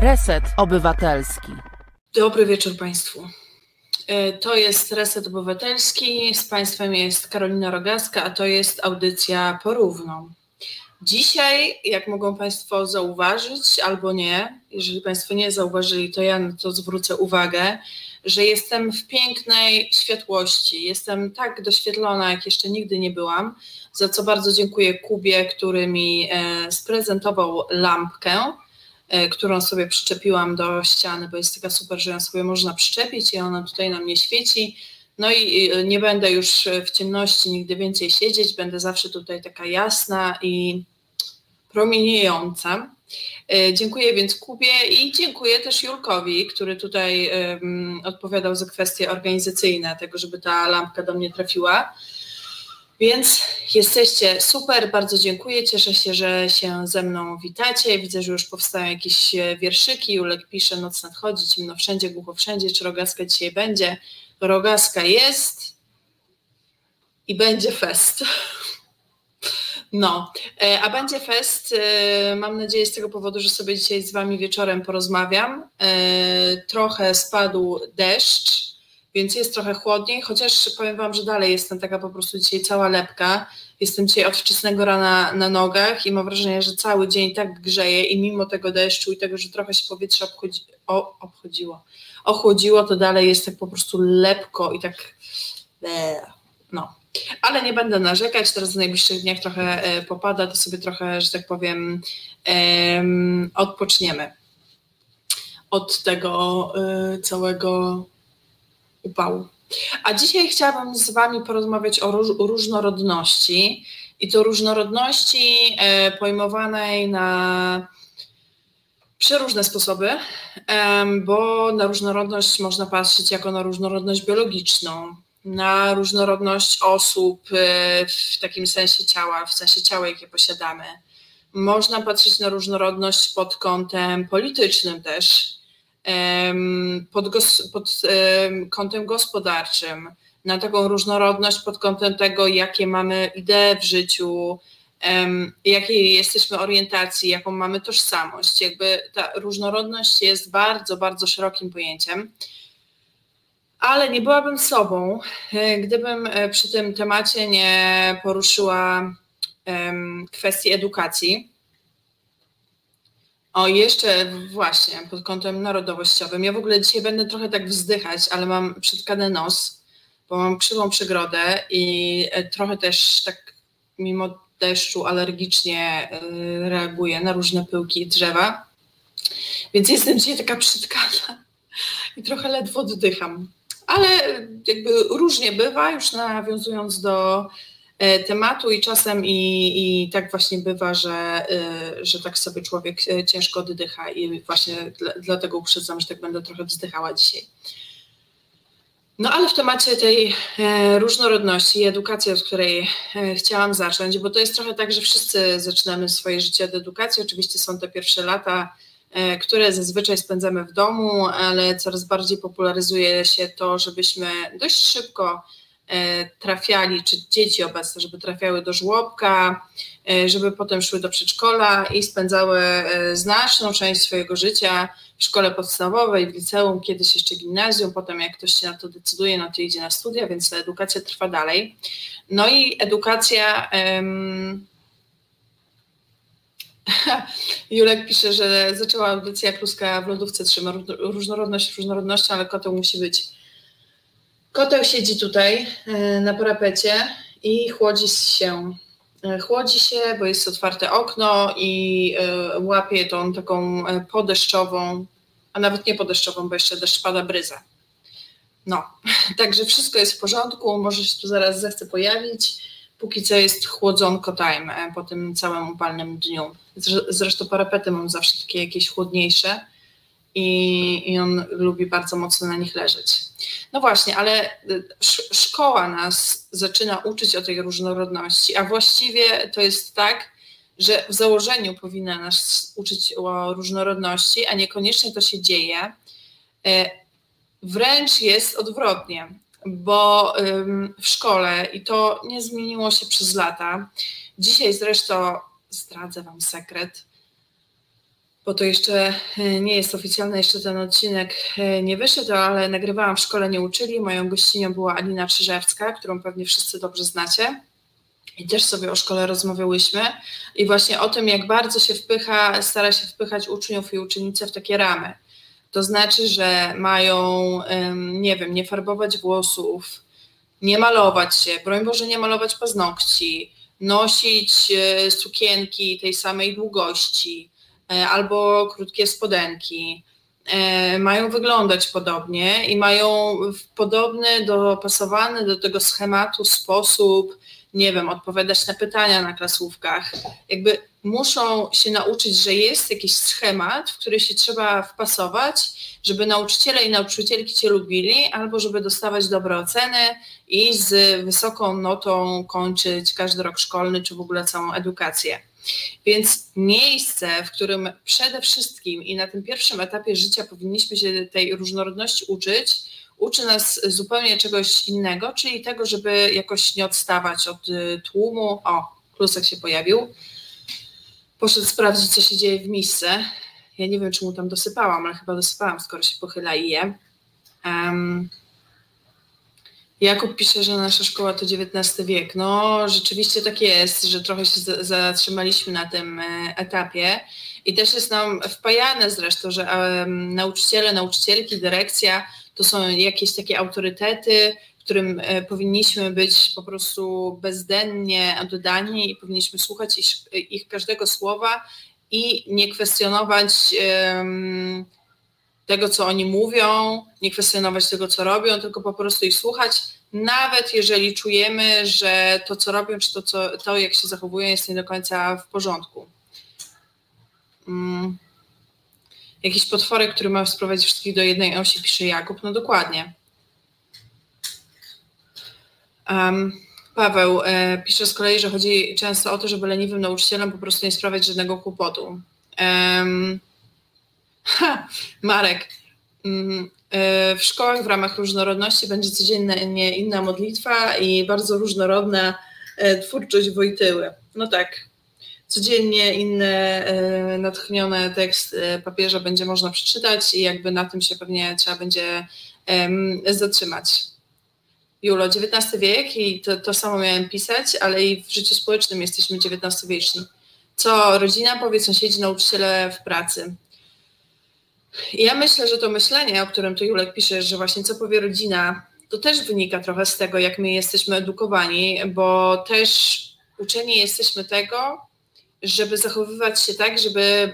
Reset Obywatelski. Dobry wieczór Państwu. E, to jest Reset Obywatelski. Z Państwem jest Karolina Rogaska, a to jest audycja porówną. Dzisiaj, jak mogą Państwo zauważyć, albo nie, jeżeli Państwo nie zauważyli, to ja na to zwrócę uwagę, że jestem w pięknej światłości. Jestem tak doświetlona, jak jeszcze nigdy nie byłam, za co bardzo dziękuję Kubie, który mi e, sprezentował lampkę którą sobie przyczepiłam do ściany, bo jest taka super, że ją sobie można przyczepić i ona tutaj na mnie świeci. No i nie będę już w ciemności nigdy więcej siedzieć, będę zawsze tutaj taka jasna i promieniejąca. E, dziękuję więc Kubie i dziękuję też Julkowi, który tutaj um, odpowiadał za kwestie organizacyjne, tego, żeby ta lampka do mnie trafiła. Więc jesteście super, bardzo dziękuję. Cieszę się, że się ze mną witacie. Widzę, że już powstają jakieś e, wierszyki. Julek pisze, noc nadchodzi, ciemno wszędzie, głucho wszędzie. Czy rogaska dzisiaj będzie? Rogaska jest i będzie fest. No, e, a będzie fest, e, mam nadzieję z tego powodu, że sobie dzisiaj z Wami wieczorem porozmawiam. Trochę spadł deszcz, więc jest trochę chłodniej, chociaż powiem Wam, że dalej jestem taka po prostu dzisiaj cała lepka. Jestem dzisiaj od wczesnego rana na nogach i mam wrażenie, że cały dzień tak grzeje i mimo tego deszczu i tego, że trochę się powietrze obchodzi, o, obchodziło, ochłodziło, to dalej jest tak po prostu lepko i tak no. Ale nie będę narzekać, teraz w najbliższych dniach trochę e, popada, to sobie trochę, że tak powiem, odpoczniemy od tego e, całego upału. A dzisiaj chciałabym z Wami porozmawiać o różnorodności i to różnorodności e, pojmowanej na przeróżne sposoby, bo na różnorodność można patrzeć jako na różnorodność biologiczną, na różnorodność osób e, w takim sensie ciała, w sensie ciała, jakie posiadamy. Można patrzeć na różnorodność pod kątem politycznym też, pod, pod kątem gospodarczym, na taką różnorodność pod kątem tego, jakie mamy idee w życiu, jakiej jesteśmy orientacji, jaką mamy tożsamość. Jakby ta różnorodność jest bardzo, bardzo szerokim pojęciem. Ale nie byłabym sobą, e, gdybym e, przy tym temacie nie poruszyła kwestii edukacji o, jeszcze właśnie pod kątem narodowościowym. Ja w ogóle dzisiaj będę trochę tak wzdychać, ale mam przytkany nos, bo mam krzywą przygrodę i e, trochę też tak mimo deszczu alergicznie e, reaguję na różne pyłki i drzewa. Więc jestem dzisiaj taka przytkana i trochę ledwo oddycham. Ale jakby różnie bywa, już nawiązując do tematu i czasem i, i tak właśnie bywa, że, e, że tak sobie człowiek e, ciężko oddycha i właśnie dlatego uprzedzam, że tak będę trochę wzdychała dzisiaj. No ale w temacie tej różnorodności i edukacji, od której chciałam zacząć, bo to jest trochę tak, że wszyscy zaczynamy swoje życie od edukacji. Oczywiście są te pierwsze lata, które zazwyczaj spędzamy w domu, ale coraz bardziej popularyzuje się to, żebyśmy dość szybko E, trafiali, czy dzieci obecne, żeby trafiały do żłobka, e, żeby potem szły do przedszkola i spędzały e, znaczną część swojego życia w szkole podstawowej, w liceum, kiedyś jeszcze gimnazjum, potem jak ktoś się na to decyduje, no to idzie na studia, więc ta edukacja trwa dalej. No i edukacja. Um, Julek pisze, że zaczęła audycja Kluska w lodówce trzyma różnorodność różnorodnością, ale koteł musi być Koteł siedzi tutaj e, na parapecie i chłodzi się. E, chłodzi się, bo jest otwarte okno i e, łapie tą taką podeszczową, a nawet nie podeszczową, bo jeszcze deszcz pada bryza. No, także wszystko jest w porządku, może się tu zaraz zechce pojawić. Póki co jest chłodzonko time po tym całym upalnym dniu. Zresztą parapety mam zawsze takie jakieś chłodniejsze i, i on lubi bardzo mocno na nich leżeć. No właśnie, ale y, szkoła nas zaczyna uczyć o tej różnorodności, a właściwie to jest tak, że w założeniu powinna nas uczyć o różnorodności, a niekoniecznie to się dzieje. E, wręcz jest odwrotnie, bo w szkole, i to nie zmieniło się przez lata, dzisiaj zresztą zdradzę Wam sekret, bo to jeszcze e, nie jest oficjalny, jeszcze ten odcinek e, nie wyszedł, ale nagrywałam w Szkole Nie Uczyli. Moją gościnią była Alina Krzyżewska, którą pewnie wszyscy dobrze znacie. I też sobie o szkole rozmawiałyśmy i właśnie o tym, jak bardzo się wpycha, stara się wpychać uczniów i uczennice w takie ramy. To znaczy, że mają, nie wiem, nie farbować włosów, nie malować się, broń Boże, nie malować paznokci, nosić e, sukienki tej samej długości, albo krótkie spodenki. E, mają wyglądać podobnie i mają w podobny, dopasowany do tego schematu sposób, nie wiem, odpowiadać na pytania na klasówkach. Jakby muszą się nauczyć, że jest jakiś schemat, w który się trzeba wpasować, żeby nauczyciele i nauczycielki cię lubili, albo żeby dostawać dobre oceny i z wysoką notą kończyć każdy rok szkolny, czy w ogóle całą edukację. Więc miejsce, w którym przede wszystkim i na tym pierwszym etapie życia powinniśmy się tej różnorodności uczyć, uczy nas zupełnie czegoś innego, czyli tego, żeby jakoś nie odstawać od y, tłumu. O, klusek się pojawił. Poszedł sprawdzić, co się dzieje w misce. Ja nie wiem, czy mu tam dosypałam, ale chyba dosypałam, skoro się pochyla i je. Um, Jakub pisze, że nasza szkoła to XIX wiek. No, rzeczywiście tak jest, że trochę się zatrzymaliśmy na tym e, etapie i też jest nam wpajane zresztą, że um, nauczyciele, nauczycielki, dyrekcja to są jakieś takie autorytety, którym e, powinniśmy być po prostu bezdennie oddani i powinniśmy słuchać ich, ich każdego słowa i nie kwestionować um, tego, co oni mówią, nie kwestionować tego, co robią, tylko po prostu ich słuchać, nawet jeżeli czujemy, że to, co robią, czy to, co, to jak się zachowują, jest nie do końca w porządku. Hmm. Jakiś potworek, który ma sprowadzić wszystkich do jednej osi, pisze Jakub. No dokładnie. Um, Paweł e, pisze z kolei, że chodzi często o to, żeby leniwym nauczycielom po prostu nie sprawiać żadnego kłopotu. Um, ha, Marek, um, w szkołach w ramach różnorodności będzie codziennie inna modlitwa i bardzo różnorodna e, twórczość Wojtyły. No tak, codziennie inne e, natchnione tekst papieża będzie można przeczytać i jakby na tym się pewnie trzeba będzie zatrzymać. Julo, XIX wiek i to, to samo miałem pisać, ale i w życiu społecznym jesteśmy XIX-wieczni. Co rodzina powie, sąsiedzi, nauczyciele w pracy. Ja myślę, że to myślenie, o którym tu Julek pisze, że właśnie co powie rodzina, to też wynika trochę z tego, jak my jesteśmy edukowani, bo też uczeni jesteśmy tego, żeby zachowywać się tak, żeby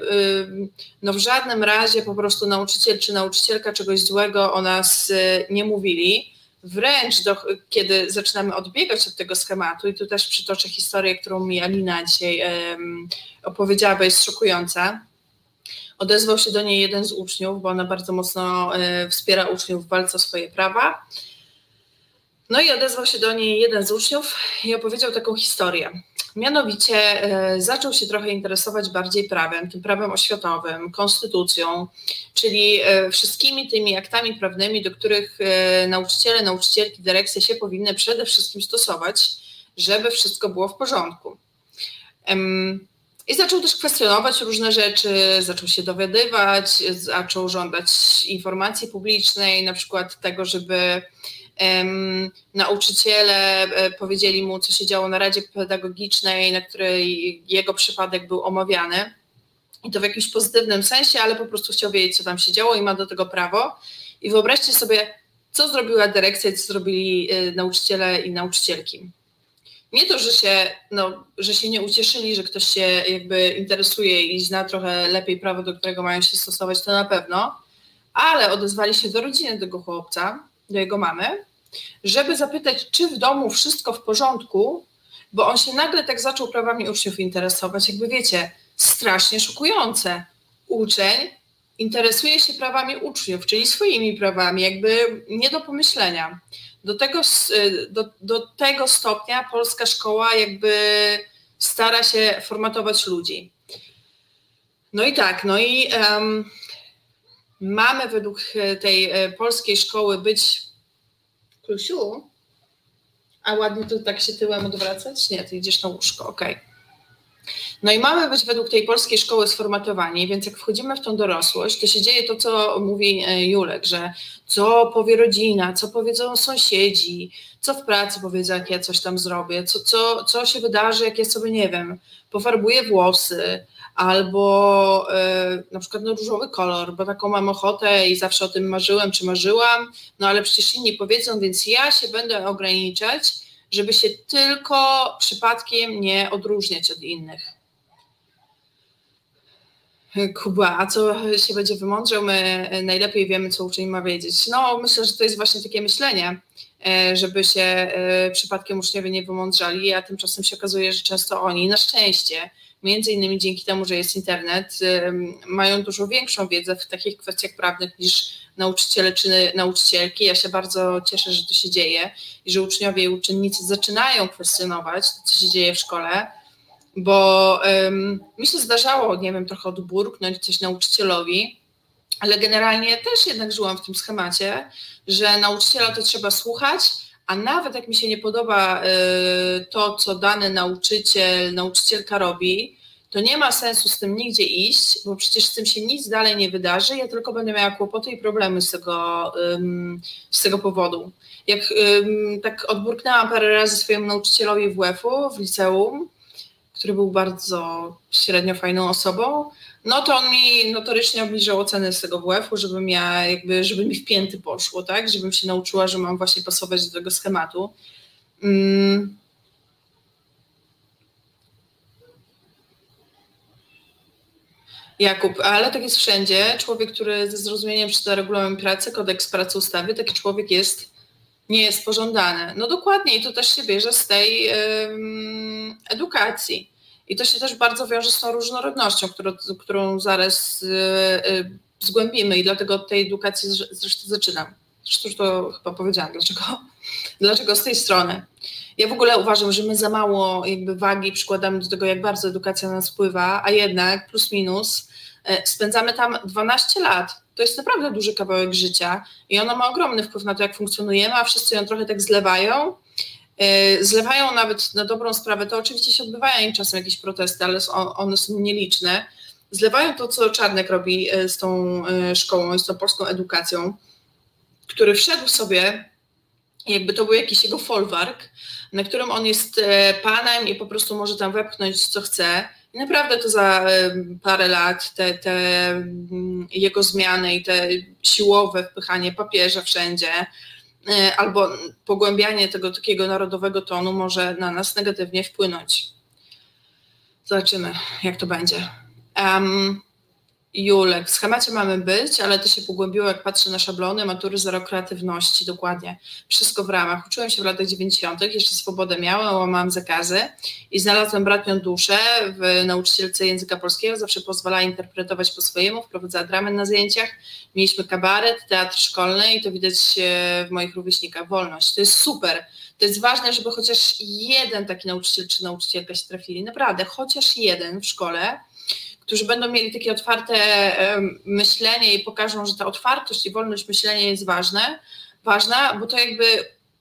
no w żadnym razie po prostu nauczyciel czy nauczycielka czegoś złego o nas y, nie mówili. Wręcz do, kiedy zaczynamy odbiegać od tego schematu, i tu też przytoczę historię, którą mi Alina dzisiaj um, opowiedziała, bo jest szokująca Odezwał się do niej jeden z uczniów, bo ona bardzo mocno e, wspiera uczniów w walce o swoje prawa. No i odezwał się do niej jeden z uczniów i opowiedział taką historię. Mianowicie e, zaczął się trochę interesować bardziej prawem, tym prawem oświatowym, konstytucją, czyli e, wszystkimi tymi aktami prawnymi, do których nauczyciele, nauczycielki, dyrekcje się powinny przede wszystkim stosować, żeby wszystko było w porządku. I zaczął też kwestionować różne rzeczy, zaczął się dowiadywać, zaczął żądać informacji publicznej, na przykład tego, żeby um, nauczyciele e, powiedzieli mu, co się działo na Radzie Pedagogicznej, na której jego przypadek był omawiany. I to w jakimś pozytywnym sensie, ale po prostu chciał wiedzieć, co tam się działo i ma do tego prawo. I wyobraźcie sobie, co zrobiła dyrekcja, co zrobili e, nauczyciele i nauczycielki nie to, że się, no, że się nie ucieszyli, że ktoś się jakby interesuje i zna trochę lepiej prawo, do którego mają się stosować, to na pewno, ale odezwali się do rodziny tego chłopca, do jego mamy, żeby zapytać, czy w domu wszystko w porządku, bo on się nagle tak zaczął prawami uczniów interesować. Jakby wiecie, strasznie szokujące. Uczeń interesuje się prawami uczniów, czyli swoimi prawami, jakby nie do pomyślenia do tego, y, do, do tego stopnia polska szkoła jakby stara się formatować ludzi. No i tak, no i um, mamy według tej e, polskiej szkoły być Klusiu, a ładnie tu tak się tyłem odwracać? Nie, ty idziesz na łóżko, okej. Okay. No i mamy być według tej polskiej szkoły sformatowani, więc jak wchodzimy w tą dorosłość, to się dzieje to, co mówi e, Julek, że co powie rodzina, co powiedzą sąsiedzi, co w pracy powiedzą, jak ja coś tam zrobię, co, co, co się wydarzy, jak ja sobie, nie wiem, pofarbuję włosy, albo y, na przykład no, różowy kolor, bo taką mam ochotę i zawsze o tym marzyłem czy marzyłam, no ale przecież inni powiedzą, więc ja się będę ograniczać, żeby się tylko przypadkiem nie odróżniać od innych. Kuba, a co się będzie wymądrzał? My najlepiej wiemy, co uczeń ma wiedzieć. No, myślę, że to jest właśnie takie myślenie, e, żeby się e, przypadkiem uczniowie nie wymądrzali, a tymczasem się okazuje, że często oni, na szczęście, między innymi dzięki temu, że jest internet, mają dużo większą wiedzę w takich kwestiach prawnych niż nauczyciele czy nauczycielki. Ja się bardzo cieszę, że to się dzieje i że uczniowie i uczennicy zaczynają kwestionować to, co się dzieje w szkole, bo um, mi się zdarzało, nie wiem, trochę odburknąć coś nauczycielowi, ale generalnie też jednak żyłam w tym schemacie, że nauczyciela to trzeba słuchać, a nawet jak mi się nie podoba y, to, co dany nauczyciel, nauczycielka robi, to nie ma sensu z tym nigdzie iść, bo przecież z tym się nic dalej nie wydarzy, ja tylko będę miała kłopoty i problemy z tego, z tego powodu. Jak tak odburknęłam parę razy swojemu nauczycielowi WF-u w liceum, który był bardzo średnio fajną osobą, no to on mi notorycznie obniżył oceny z tego WF-u, żebym ja jakby, żeby mi w pięty poszło, tak? Żebym się nauczyła, że mam właśnie pasować do tego schematu. Mm. Jakub, ale tak jest wszędzie. Człowiek, który ze zrozumieniem czyta regulamin pracy, kodeks pracy ustawy, taki człowiek jest, nie jest pożądany. No dokładnie i to też się bierze z tej edukacji. I to się też bardzo wiąże z tą różnorodnością, którą, którą zaraz y, y, zgłębimy i dlatego od tej edukacji zresztą zaczynam. Zresztą to chyba powiedziałam, dlaczego, dlaczego z tej strony. Ja w ogóle uważam, że my za mało jakby wagi przykładamy do tego, jak bardzo edukacja na nas wpływa, a jednak plus minus e, spędzamy tam 12 lat. To jest naprawdę duży kawałek życia i ono ma ogromny wpływ na to, jak funkcjonujemy, a wszyscy ją trochę tak zlewają zlewają nawet na dobrą sprawę, to oczywiście się odbywają im czasem jakieś protesty, ale one są nieliczne. Zlewają to, co Czarnek robi e, z tą e, szkołą, z tą polską edukacją, który wszedł sobie, jakby to był jakiś jego folwark, na którym on jest panem i po prostu może tam wepchnąć, co chce. I naprawdę to za parę lat te, te mm, jego zmiany i te siłowe wpychanie papieża wszędzie, albo pogłębianie tego takiego narodowego tonu może na nas negatywnie wpłynąć. Zobaczymy, jak to będzie. Um, Julek, w schemacie mamy być, ale to się pogłębiło, jak patrzę na szablony, matury, zero kreatywności, dokładnie. Wszystko w ramach. Uczyłem się w latach 90., jeszcze swobodę miałem, łamałam zakazy i znalazłem bratnią duszę w nauczycielce języka polskiego, zawsze pozwalała interpretować po swojemu, wprowadzała dramę na zajęciach. Mieliśmy kabaret, teatr szkolny i to widać w moich rówieśnikach. Wolność. To jest super. To jest ważne, żeby chociaż jeden taki nauczyciel czy nauczycielka się trafili. Naprawdę, chociaż jeden w szkole, którzy będą mieli takie otwarte myślenie i pokażą, że ta otwartość i wolność myślenia jest ważne, ważna, bo to jakby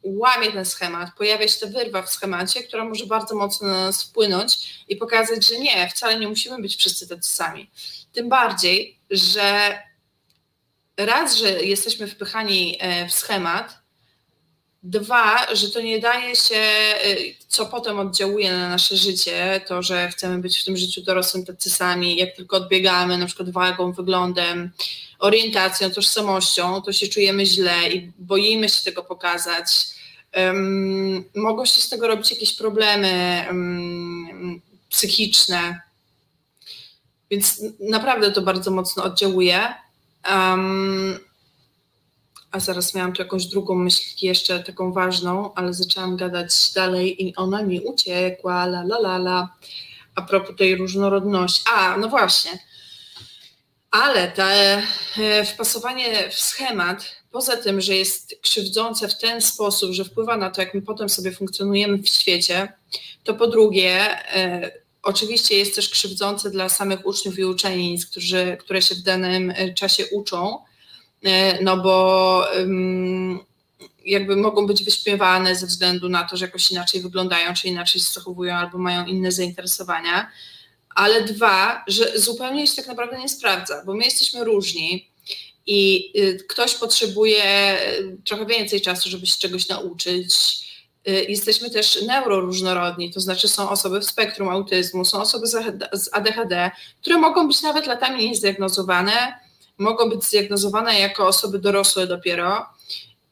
łamie ten schemat, pojawia się ta wyrwa w schemacie, która może bardzo mocno na nas wpłynąć i pokazać, że nie, wcale nie musimy być wszyscy tacy sami. Tym bardziej, że raz, że jesteśmy wpychani e, w schemat, Dwa, że to nie daje się, y, co potem oddziałuje na nasze życie, to, że chcemy być w tym życiu dorosłym tacy sami, jak tylko odbiegamy na przykład wagą, wyglądem, orientacją, tożsamością, to się czujemy źle i boimy się tego pokazać. Um, mogą się z tego robić jakieś problemy um, psychiczne, więc naprawdę to bardzo mocno oddziałuje. Um, a zaraz miałam tu jakąś drugą myśl jeszcze taką ważną, ale zaczęłam gadać dalej i ona mi uciekła, la la la la. A propos tej różnorodności. A, no właśnie. Ale te e, wpasowanie w schemat, poza tym, że jest krzywdzące w ten sposób, że wpływa na to, jak my potem sobie funkcjonujemy w świecie, to po drugie, e, oczywiście jest też krzywdzące dla samych uczniów i uczennic, którzy, które się w danym e, czasie uczą, no bo jakby mogą być wyśmiewane ze względu na to, że jakoś inaczej wyglądają, czy inaczej się zachowują, albo mają inne zainteresowania. ale dwa, że zupełnie się tak naprawdę nie sprawdza, bo my jesteśmy różni i y, ktoś potrzebuje y, trochę więcej czasu, żeby się czegoś nauczyć. Y, jesteśmy też neuroróżnorodni, to znaczy są osoby w spektrum autyzmu, są osoby z ADHD, które mogą być nawet latami niezdiagnozowane, mogą być zdiagnozowane jako osoby dorosłe dopiero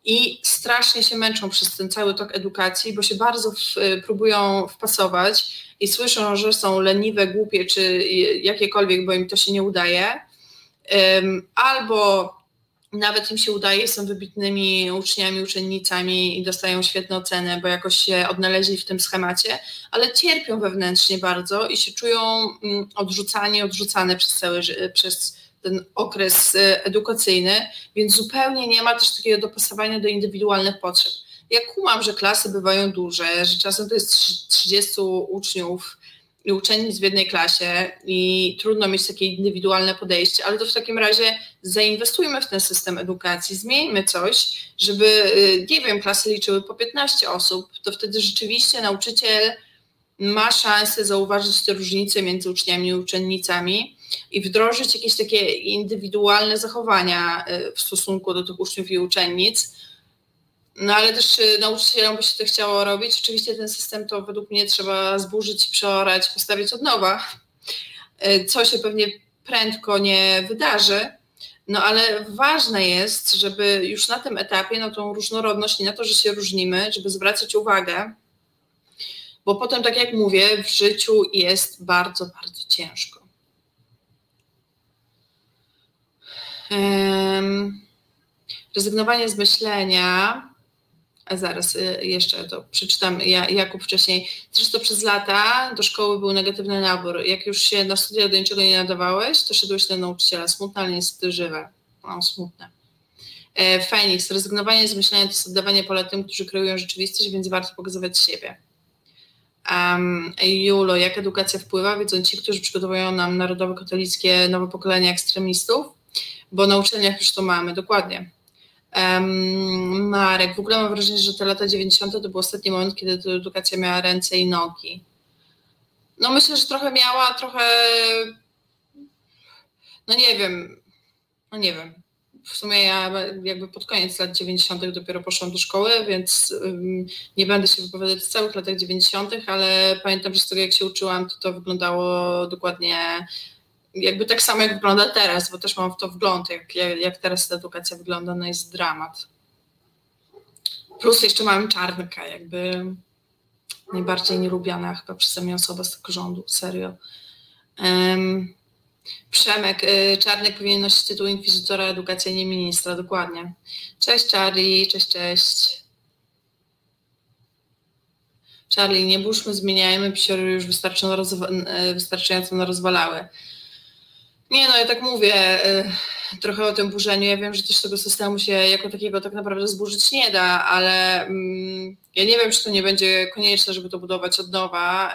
i strasznie się męczą przez ten cały tok edukacji, bo się bardzo w, próbują wpasować i słyszą, że są leniwe, głupie czy jakiekolwiek, bo im to się nie udaje. Albo nawet im się udaje, są wybitnymi uczniami, uczennicami i dostają świetne oceny, bo jakoś się odnaleźli w tym schemacie, ale cierpią wewnętrznie bardzo i się czują mm, odrzucani, odrzucane przez cały przez ten okres y, edukacyjny, więc zupełnie nie ma też takiego dopasowania do indywidualnych potrzeb. Ja kumam, że klasy bywają duże, że czasem to jest 30 uczniów, i uczennic w jednej klasie i trudno mieć takie indywidualne podejście, ale to w takim razie zainwestujmy w ten system edukacji, zmieńmy coś, żeby, y, nie wiem, klasy liczyły po 15 osób, to wtedy rzeczywiście nauczyciel ma szansę zauważyć te różnice między uczniami i uczennicami i wdrożyć jakieś takie indywidualne zachowania y, w stosunku do tych uczniów i uczennic, no ale też y, nauczycielom by się to chciało robić. Oczywiście ten system to według mnie trzeba zburzyć, przeorać, postawić od nowa, y, co się pewnie prędko nie wydarzy. No ale ważne jest, żeby już na tym etapie na tą różnorodność i na to, że się różnimy, żeby zwracać uwagę, bo potem, tak jak mówię, w życiu jest bardzo, bardzo ciężko. Rezygnowanie z myślenia a zaraz y, jeszcze to przeczytam ja, Jakub wcześniej. Zresztą przez lata do szkoły był negatywny nabór. Jak już się na studia do niczego nie nadawałeś, to szedłeś do nauczyciela. Smutne, ale niestety żywe. No, smutne. E, Fenix. Rezygnowanie z myślenia to jest oddawanie pola tym, którzy kreują rzeczywistość, więc warto pokazywać siebie. Um, Julo, jak edukacja wpływa? Wiedzą ci, którzy przygotowują nam narodowe katolickie nowe pokolenie ekstremistów, bo na uczelniach już to mamy, dokładnie. Marek, w ogóle mam wrażenie, że te lata 90. to był ostatni moment, kiedy edukacja miała ręce i nogi. No myślę, że trochę miała, trochę, no nie wiem, no nie wiem. W sumie ja jakby pod koniec lat 90. dopiero poszłam do szkoły, więc nie będę się wypowiadać w całych latach 90., ale pamiętam, że z tego jak się uczyłam, to to wyglądało dokładnie jakby tak samo jak wygląda teraz, bo też mam w to wgląd, jak, jak teraz ta edukacja wygląda, no jest dramat. Plus jeszcze mam czarnka, jakby najbardziej nielubiana chyba przeze mnie osoba z tego rządu, serio. Um, Przemek, y, Czarnek powinien nosić tytuł inkwizytora edukacja, nie ministra, dokładnie. Cześć Charlie, cześć, cześć. Charlie, nie burzmy, zmieniajmy, psiory już y, wystarczająco narozwalały. Nie no, ja tak mówię y, trochę o tym burzeniu. Ja wiem, że też tego systemu się jako takiego tak naprawdę zburzyć nie da, ale mm, ja nie wiem, czy to nie będzie konieczne, żeby to budować od nowa.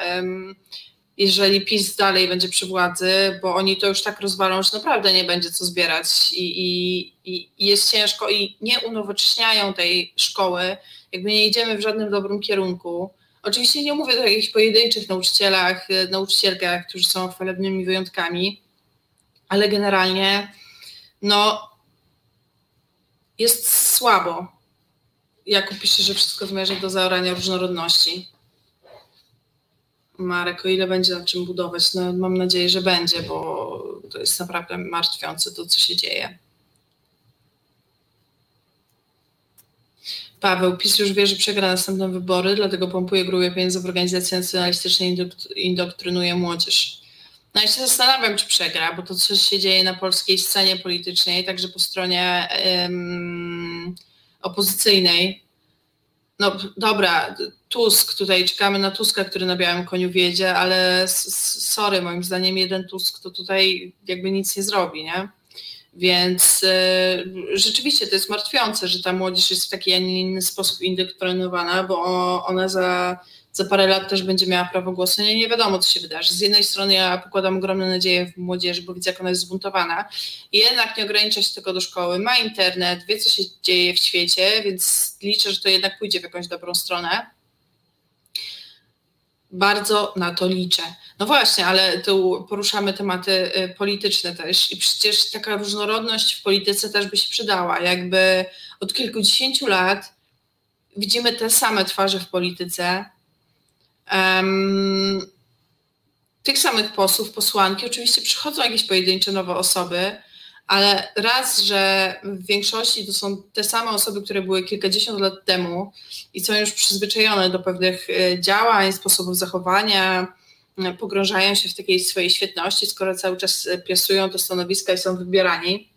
jeżeli PiS dalej będzie przy władzy, bo oni to już tak rozwalą, że naprawdę nie będzie co zbierać i, i, i jest ciężko i nie unowocześniają tej szkoły, jakby nie idziemy w żadnym dobrym kierunku. Oczywiście nie mówię o jakichś pojedynczych nauczycielach, y, nauczycielkach, którzy są chwalebnymi wyjątkami, ale generalnie no jest słabo. Jakub pisze, że wszystko zmierza do zaorania różnorodności. Marek, o ile będzie nad czym budować, no mam nadzieję, że będzie, bo to jest naprawdę martwiące to, co się dzieje. Paweł, PiS już wie, że przegra następne wybory, dlatego pompuje grube pieniądze w organizacje nacjonalistyczne i indoktrynuje młodzież. No ja się zastanawiam, czy przegra, bo to co się dzieje na polskiej scenie politycznej, także po stronie opozycyjnej. No dobra, Tusk, tutaj czekamy na Tuska, który na białym koniu wiedzie, ale sorry, moim zdaniem jeden Tusk to tutaj jakby nic nie zrobi, nie? Więc y, rzeczywiście to jest martwiące, że ta młodzież jest w taki, a nie inny sposób indoktrynowana, bo ona za za parę lat też będzie miała prawo głosu. Nie, nie wiadomo, co się wydarzy. Z jednej strony ja pokładam ogromne nadzieje w młodzieży, bo widzę, jak ona jest zbuntowana. Jednak nie ogranicza się tylko do szkoły. Ma internet, wie, co się dzieje w świecie, więc liczę, że to jednak pójdzie w jakąś dobrą stronę. bardzo na to liczę. No właśnie, ale tu poruszamy tematy y, polityczne też i przecież taka różnorodność w polityce też by się przydała. Jakby od kilkudziesięciu lat widzimy te same twarze w polityce. Um, tych samych posłów, posłanki. Oczywiście przychodzą jakieś pojedyncze nowe osoby, ale raz, że w większości to są te same osoby, które były kilkadziesiąt lat temu i są już przyzwyczajone do pewnych y, działań, sposobów zachowania, y, pogrążają się w takiej swojej świetności, skoro cały czas piasują te stanowiska i są wybierani.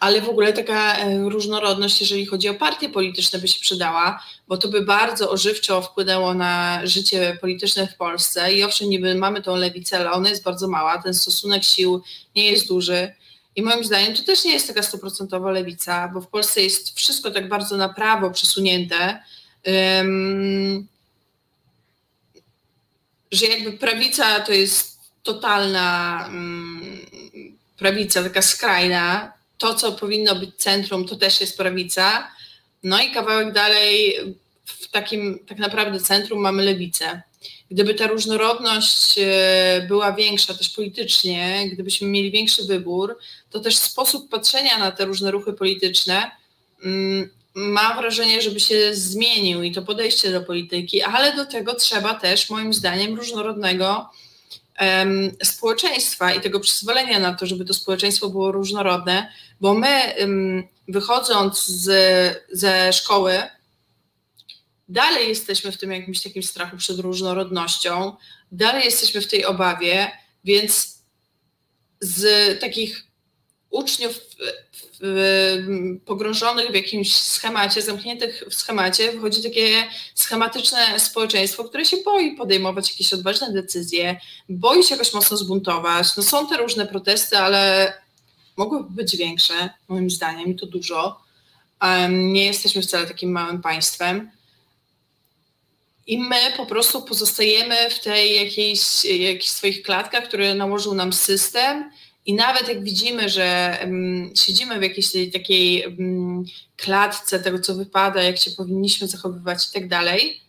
Ale w ogóle taka y, różnorodność, jeżeli chodzi o partie polityczne, by się przydała, bo to by bardzo ożywczo wpłynęło na życie polityczne w Polsce. I owszem, niby mamy tą lewicę, ale ona jest bardzo mała, ten stosunek sił nie jest duży i moim zdaniem to też nie jest taka stuprocentowa lewica, bo w Polsce jest wszystko tak bardzo na prawo przesunięte, um, że jakby prawica to jest totalna um, prawica, taka skrajna. To, co powinno być centrum, to też jest prawica. No i kawałek dalej w takim tak naprawdę centrum mamy lewicę gdyby ta różnorodność e, była większa też politycznie, gdybyśmy mieli większy wybór, to też sposób patrzenia na te różne ruchy polityczne mm, mam wrażenie, żeby się zmienił i to podejście do polityki, ale do tego trzeba też moim zdaniem różnorodnego społeczeństwa i tego przyzwolenia na to, żeby to społeczeństwo było różnorodne, bo my wychodząc z, ze szkoły, dalej jesteśmy w tym jakimś takim strachu przed różnorodnością, dalej jesteśmy w tej obawie, więc z takich uczniów pogrążonych w jakimś schemacie, zamkniętych w schemacie, wychodzi takie schematyczne społeczeństwo, które się boi podejmować jakieś odważne decyzje, boi się jakoś mocno zbuntować. No są te różne protesty, ale mogłyby być większe, moim zdaniem, i to dużo. Nie jesteśmy wcale takim małym państwem i my po prostu pozostajemy w tej jakiejś, jakichś swoich klatkach, które nałożył nam system i nawet jak widzimy, że um, siedzimy w jakiejś tej, takiej um, klatce tego, co wypada, jak się powinniśmy zachowywać i tak dalej,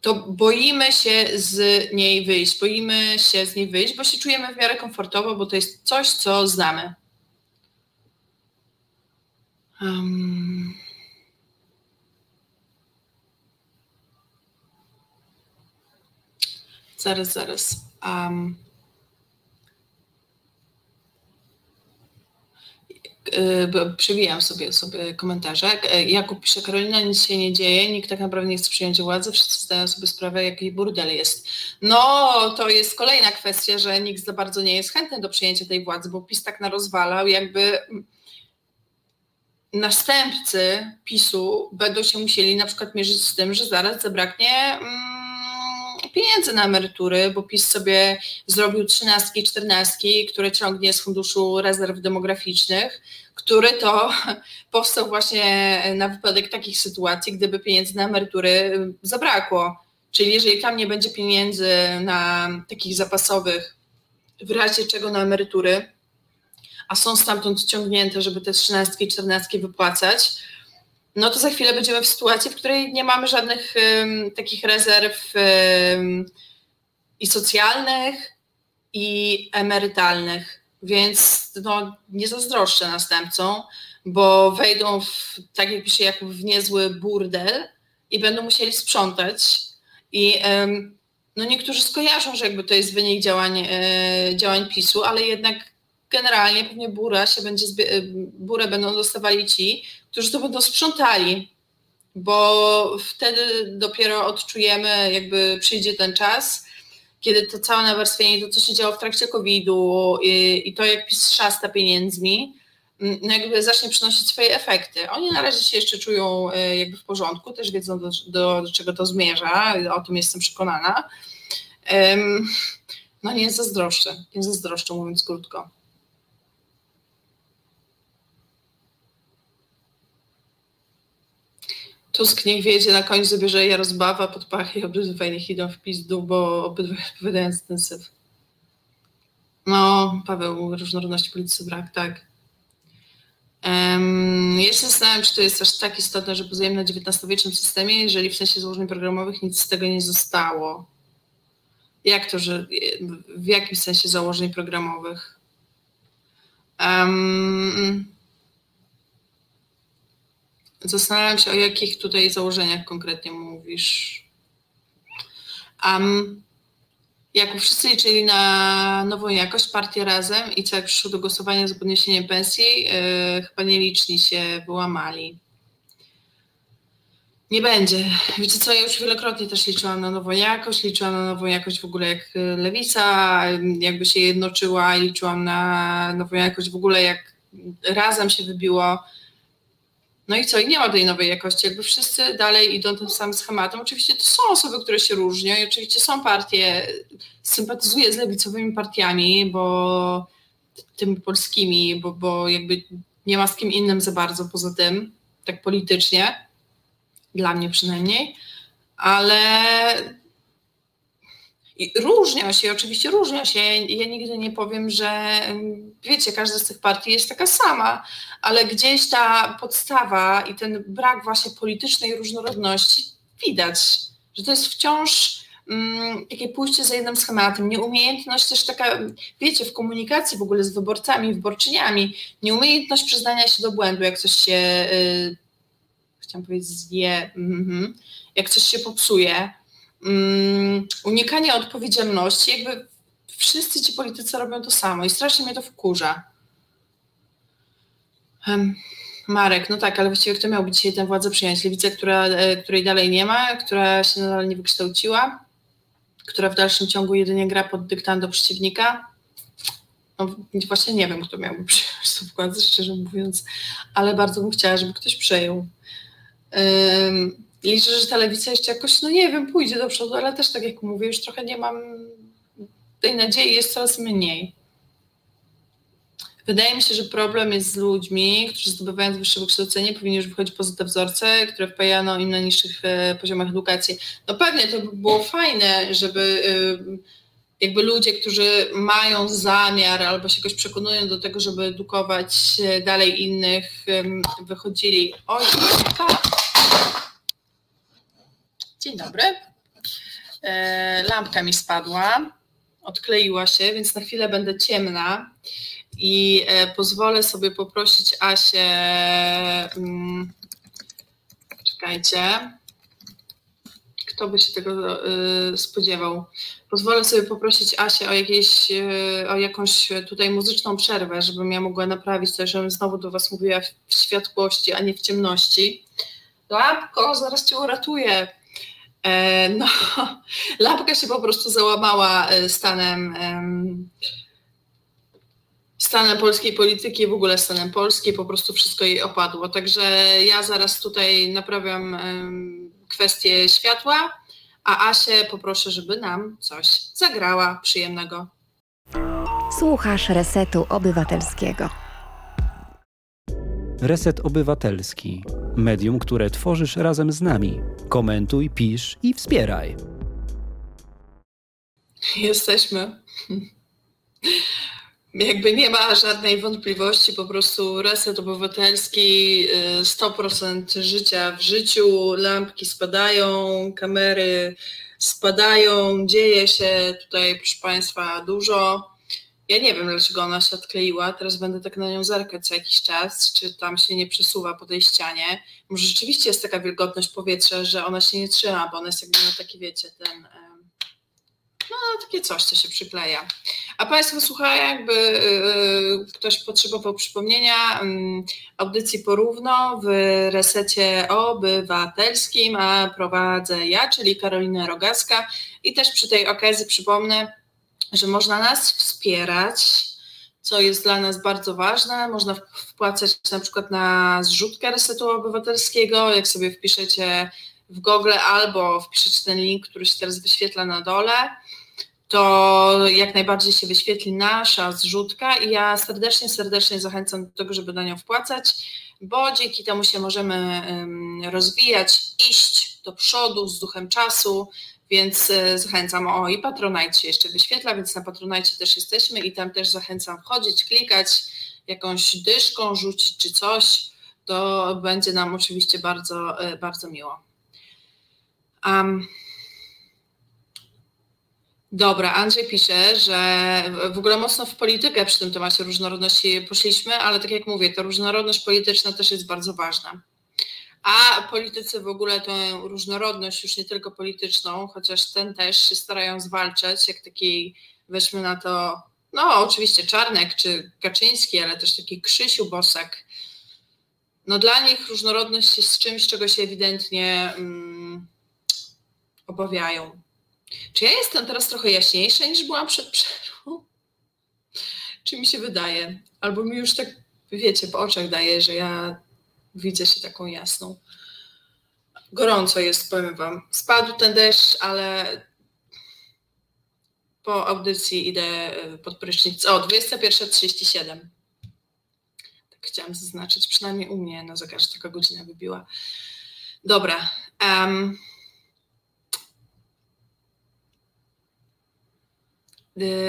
to boimy się z niej wyjść, boimy się z niej wyjść, bo się czujemy w miarę komfortowo, bo to jest coś, co znamy. Um. Zaraz, zaraz. Um, przewijam sobie, sobie komentarze. E, Jakub pisze, Karolina, nic się nie dzieje, nikt tak naprawdę nie chce przyjąć władzy, wszyscy zdają sobie sprawę, jaki burdel jest. No, to jest kolejna kwestia, że nikt za bardzo nie jest chętny do przyjęcia tej władzy, bo PiS tak narozwalał, jakby następcy PiSu będą się musieli na przykład mierzyć z tym, że zaraz zabraknie... Mm, pieniędzy na emerytury, bo PiS sobie zrobił trzynastki, czternastki, które ciągnie z Funduszu Rezerw Demograficznych, który to powstał właśnie na wypadek takich sytuacji, gdyby pieniędzy na emerytury zabrakło. Czyli jeżeli tam nie będzie pieniędzy na takich zapasowych, w razie czego na emerytury, a są stamtąd ciągnięte, żeby te trzynastki, czternastki wypłacać, no to za chwilę będziemy w sytuacji, w której nie mamy żadnych um, takich rezerw um, i socjalnych, i emerytalnych. Więc no, nie zazdroszczę następcom, bo wejdą w, tak jak pisze, jak w niezły burdel i będą musieli sprzątać. I um, no niektórzy skojarzą, że jakby to jest wynik działań, e, działań PiSu, ale jednak generalnie pewnie bura się będzie, e, burę będą dostawali ci, którzy to będą sprzątali, bo wtedy dopiero odczujemy, jakby przyjdzie ten czas, kiedy to całe nawarstwienie, to co się działo w trakcie COVID-u i, i to jak PiS szasta pieniędzmi, mm, no jakby zacznie przynosić swoje efekty. Oni na razie się jeszcze czują e, jakby w porządku, też wiedzą do, do, do czego to zmierza, o tym jestem przekonana. Um, no nie zazdroszczę, nie zazdroszczę mówiąc krótko. Tusk niech wiedzie, na końcu zabierze Jarosława pod pachy i obydwaj niech idą w pizdu, bo obydwaj odpowiadają ten syf. No, Paweł, różnorodności polityce brak, tak. Um, ja się zastanawiam, czy to jest aż tak istotne, że pozajemy na XIX-wiecznym systemie, jeżeli w sensie założeń programowych nic z tego nie zostało. Jak to, że w jakim sensie założeń programowych? Um, zastanawiam się, o jakich tutaj założeniach konkretnie mówisz. Um, jak wszyscy liczyli na nową jakość, partię razem i co jak przyszło do głosowania za podniesieniem pensji, yy, chyba nieliczni się wyłamali. Nie będzie. Wiecie co, ja już wielokrotnie też liczyłam na nową jakość, liczyłam na nową jakość w ogóle jak Lewica, jakby się jednoczyła, liczyłam na nową jakość w ogóle jak razem się wybiło no i co? I nie ma tej nowej jakości. Jakby wszyscy dalej idą tym samym schematem. Oczywiście to są osoby, które się różnią i oczywiście są partie, sympatyzuję z lewicowymi partiami, bo tymi polskimi, bo, bo jakby nie ma z kim innym za bardzo poza tym, tak politycznie, dla mnie przynajmniej, ale i różnią się, oczywiście różnią się. Ja nigdy nie powiem, że wiecie, każda z tych partii jest taka sama, ale gdzieś ta podstawa i ten brak właśnie politycznej różnorodności widać, że to jest wciąż um, takie pójście za jednym schematem, nieumiejętność też taka, wiecie, w komunikacji w ogóle z wyborcami, wyborczyniami, nieumiejętność przyznania się do błędu, jak coś się, y, chciałam powiedzieć, zje, mm-hmm, jak coś się popsuje, um, unikanie odpowiedzialności, jakby wszyscy ci politycy robią to samo i strasznie mnie to wkurza. Um, Marek, no tak, ale właściwie kto miałby dzisiaj tę władzę przyjąć? Lewica, która, e, której dalej nie ma, która się nadal nie wykształciła, która w dalszym ciągu jedynie gra pod dyktando przeciwnika? No właśnie nie wiem, kto miałby przyjąć tę władzę, szczerze mówiąc, ale bardzo bym chciała, żeby ktoś przejął. Um, liczę, że ta lewica jeszcze jakoś, no nie wiem, pójdzie do przodu, ale też tak jak mówię, już trochę nie mam tej nadziei, jest coraz mniej. Wydaje mi się, że problem jest z ludźmi, którzy zdobywając wyższe wykształcenie powinni już wychodzić poza te wzorce, które wpajano im na niższych e, poziomach edukacji. No pewnie to by było fajne, żeby e, jakby ludzie, którzy mają zamiar albo się jakoś przekonują do tego, żeby edukować dalej innych, wychodzili. Oj, tak. Dzień dobry. E, lampka mi spadła, odkleiła się, więc na chwilę będę ciemna i e, pozwolę sobie poprosić Asię. Mm, czekajcie. Kto by się tego y, spodziewał? Pozwolę sobie poprosić Asię o, jakieś, o jakąś tutaj muzyczną przerwę, żebym ja mogła naprawić to, żebym znowu do Was mówiła w światłości, a nie w ciemności. Lampko, zaraz Cię uratuję. E, no, lampka się po prostu załamała e, stanem, stanem polskiej polityki, w ogóle stanem polskiej, po prostu wszystko jej opadło. Także ja zaraz tutaj naprawiam kwestię światła, a Asię poproszę, żeby nam coś zagrała przyjemnego. Słuchasz Resetu Obywatelskiego. Reset Obywatelski. Medium, które tworzysz razem z nami. Komentuj, pisz i wspieraj. Jesteśmy. Jakby nie ma żadnej wątpliwości, po prostu reset obywatelski, 100% y, życia w życiu, lampki spadają, kamery spadają, dzieje się tutaj, proszę Państwa, dużo. Ja nie wiem, dlaczego ona się odkleiła. Teraz będę tak na nią zerkać co jakiś czas, czy tam się nie przesuwa po tej ścianie. Może rzeczywiście jest taka wilgotność powietrza, że ona się nie trzyma, bo ona jest jakby na taki, wiecie, ten no takie coś, co się przykleja. A Państwo słuchają, jakby yy, ktoś potrzebował przypomnienia, yy, audycji porówno w resecie obywatelskim, a prowadzę ja, czyli Karolina Rogaska i też przy tej okazji przypomnę, że można nas wspierać, co jest dla nas bardzo ważne. Można wpłacać na przykład na zrzutkę Resetu Obywatelskiego, jak sobie wpiszecie w Google albo wpiszecie ten link, który się teraz wyświetla na dole, to jak najbardziej się wyświetli nasza zrzutka i ja serdecznie, serdecznie zachęcam do tego, żeby na nią wpłacać, bo dzięki temu się możemy rozwijać, iść do przodu z duchem czasu, więc e, zachęcam. O, i Patronite się jeszcze wyświetla, więc na Patronite też jesteśmy i tam też zachęcam wchodzić, klikać. jakąś dyszką rzucić czy coś, to będzie nam oczywiście bardzo, bardzo miło. Um, Dobra, Andrzej pisze, że w ogóle mocno w politykę przy tym temacie różnorodności poszliśmy, ale tak jak mówię, ta różnorodność polityczna też jest bardzo ważna. A politycy w ogóle tę różnorodność, już nie tylko polityczną, chociaż ten też się starają zwalczać, jak taki, weźmy na to, no oczywiście Czarnek czy Kaczyński, ale też taki Krzysiu Bosak. No dla nich różnorodność jest czymś, czego się ewidentnie mm, obawiają. Czy ja jestem teraz trochę jaśniejsza niż byłam przed przerwą? Czy mi się wydaje? Albo mi już tak, wiecie, po oczach daje, że ja widzę się taką jasną. Gorąco jest, powiem Wam. Spadł ten deszcz, ale po audycji idę e, pod prysznic. O, 21.37. Tak chciałam zaznaczyć, przynajmniej u mnie na zegarze taka godzina wybiła. Dobra. Um,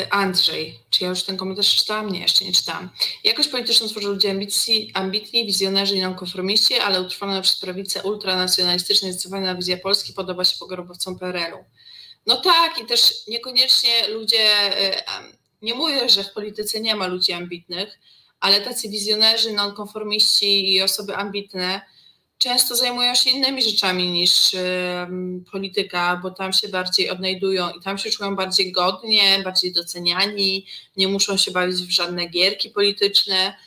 Andrzej, czy ja już ten komentarz czytałam? Nie, jeszcze nie czytałam. Jakość polityczną tworzą ludzie ambicji, ambitni, wizjonerzy i nonkonformiści, ale utrwalona przez prawicę ultranacjonalistyczna i zdecydowana wizja Polski podoba się pogrobowcom PRL-u. No tak i też niekoniecznie ludzie, y, nie mówię, że w polityce nie ma ludzi ambitnych, ale tacy wizjonerzy, nonkonformiści i osoby ambitne często zajmują się innymi rzeczami niż polityka, bo tam się bardziej odnajdują i tam się czują bardziej godnie, bardziej doceniani, nie muszą się bawić w żadne gierki polityczne,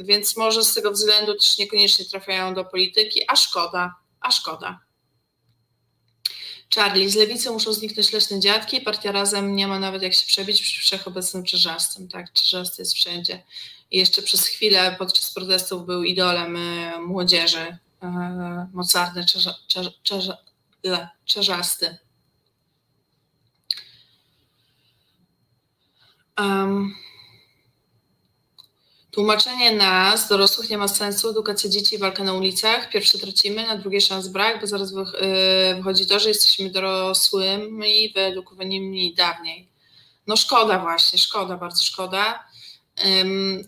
więc może z tego względu też niekoniecznie trafiają do polityki, a szkoda, a szkoda. Charlie, z lewicy muszą zniknąć leśne dziadki, partia razem nie ma nawet jak się przebić przy wszechobecnym Czerzastym, tak, Czerzasty jest wszędzie. Jeszcze przez chwilę podczas protestów był idolem y, młodzieży, y, mocarny czerza, czerza, czerzasty. Um, tłumaczenie nas, dorosłych, nie ma sensu. Edukacja dzieci, walka na ulicach. Pierwsze tracimy, na drugie szans brak, bo zaraz y, wychodzi to, że jesteśmy dorosłymi, wyedukowanymi dawniej. No szkoda właśnie, szkoda, bardzo szkoda.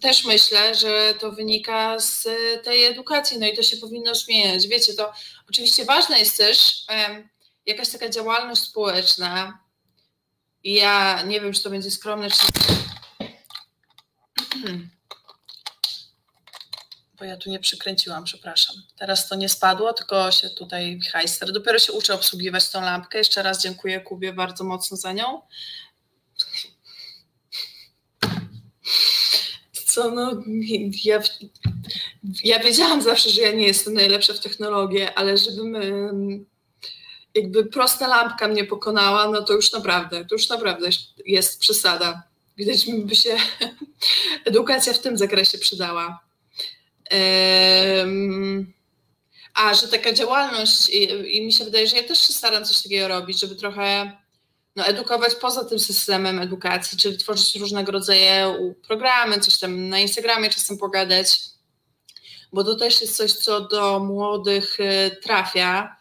Też myślę, że to wynika z tej edukacji, no i to się powinno zmieniać. Wiecie, to oczywiście ważne jest też jakaś taka działalność społeczna. I ja nie wiem, czy to będzie skromne, czy. Bo ja tu nie przykręciłam, przepraszam. Teraz to nie spadło, tylko się tutaj hajster. Dopiero się uczę obsługiwać tą lampkę. Jeszcze raz dziękuję Kubie bardzo mocno za nią. Co, no ja, ja wiedziałam zawsze, że ja nie jestem najlepsza w technologię, ale żebym jakby prosta lampka mnie pokonała, no to już naprawdę, to już naprawdę jest przesada. Widać mi by się edukacja w tym zakresie przydała. a, że taka działalność i, i mi się wydaje, że ja też się staram coś takiego robić, żeby trochę no, edukować poza tym systemem edukacji, czyli tworzyć różnego rodzaju programy, coś tam na Instagramie czasem pogadać, bo to też jest coś, co do młodych y, trafia.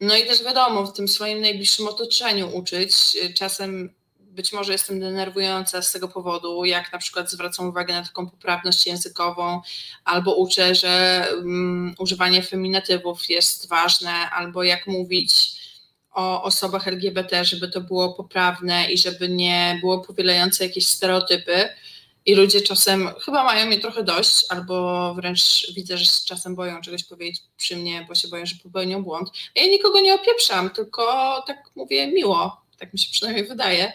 No i też wiadomo, w tym swoim najbliższym otoczeniu uczyć. Czasem być może jestem denerwująca z tego powodu, jak na przykład zwracam uwagę na taką poprawność językową, albo uczę, że um, używanie feminatywów jest ważne, albo jak mówić o osobach LGBT, żeby to było poprawne i żeby nie było powielające jakieś stereotypy. I ludzie czasem chyba mają mnie trochę dość, albo wręcz widzę, że czasem boją czegoś powiedzieć przy mnie, bo się boją, że popełnią błąd. Ja nikogo nie opieprzam, tylko tak mówię miło, tak mi się przynajmniej wydaje,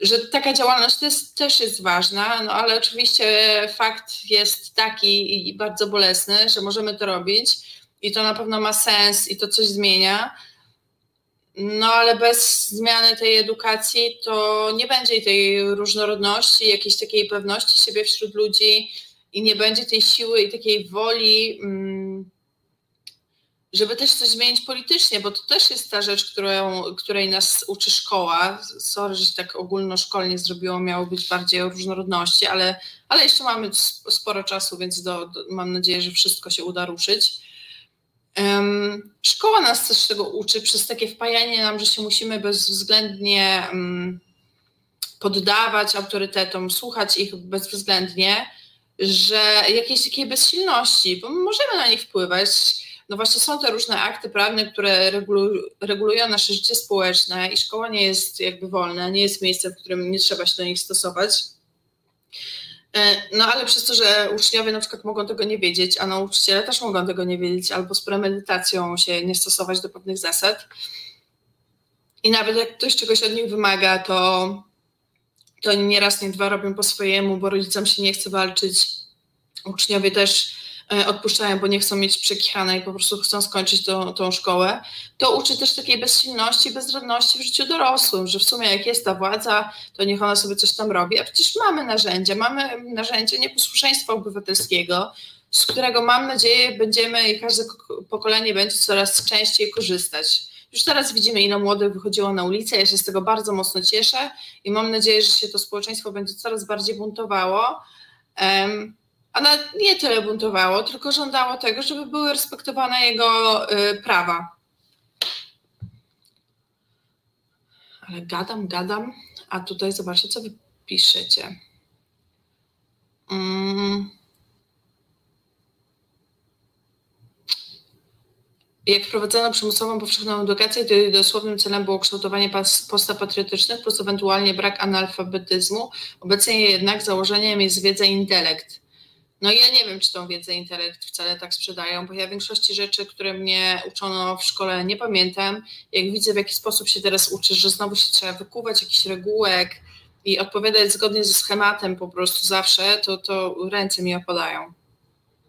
że taka działalność jest, też jest ważna, no ale oczywiście fakt jest taki i bardzo bolesny, że możemy to robić i to na pewno ma sens i to coś zmienia, no ale bez zmiany tej edukacji to nie będzie tej różnorodności, jakiejś takiej pewności siebie wśród ludzi i nie będzie tej siły i takiej woli, mm, żeby też coś zmienić politycznie, bo to też jest ta rzecz, którą, której nas uczy szkoła. Sorry, że tak ogólnoszkolnie zrobiło, miało być bardziej o różnorodności, ale, ale jeszcze mamy sporo czasu, więc do, do, mam nadzieję, że wszystko się uda ruszyć. Szkoła nas też tego uczy przez takie wpajanie nam, że się musimy bezwzględnie poddawać autorytetom, słuchać ich bezwzględnie. że jakiejś takiej bezsilności, bo możemy na nich wpływać. No właśnie są te różne akty prawne, które regulują nasze życie społeczne i szkoła nie jest jakby wolna, nie jest miejscem, w którym nie trzeba się do nich stosować. E, no ale przez to, że uczniowie na przykład mogą tego nie wiedzieć, a nauczyciele też mogą tego nie wiedzieć, albo z premedytacją się nie stosować do pewnych zasad. I nawet jak ktoś czegoś od nich wymaga, to, to nie raz, nie dwa robią po swojemu, bo rodzicom się nie chce walczyć. Uczniowie też odpuszczają, bo nie chcą mieć przekichane i po prostu chcą skończyć tą, tą szkołę, to uczy też takiej bezsilności, bezradności w życiu dorosłym, że w sumie jak jest ta władza, to niech ona sobie coś tam robi, a przecież mamy narzędzia, mamy narzędzie nieposłuszeństwa obywatelskiego, z którego mam nadzieję będziemy i każde pokolenie będzie coraz częściej korzystać. Już teraz widzimy, ile młodych wychodziło na ulicę. Ja się z tego bardzo mocno cieszę i mam nadzieję, że się to społeczeństwo będzie coraz bardziej buntowało. Ona nie tyle buntowało, tylko żądało tego, żeby były respektowane jego y, prawa. Ale gadam, gadam, a tutaj zobaczcie, co wy piszecie. Mm. Jak wprowadzono przymusową powszechną edukację, to jej dosłownym celem było kształtowanie postaw patriotycznych plus ewentualnie brak analfabetyzmu. Obecnie jednak założeniem jest wiedza i intelekt. No ja nie wiem, czy tą wiedzę intelekt wcale tak sprzedają, bo ja większości rzeczy, które mnie uczono w szkole, nie pamiętam. Jak widzę, w jaki sposób się teraz uczy, że znowu się trzeba wykuwać jakiś regułek i odpowiadać zgodnie ze schematem po prostu zawsze, to, to ręce mi opadają.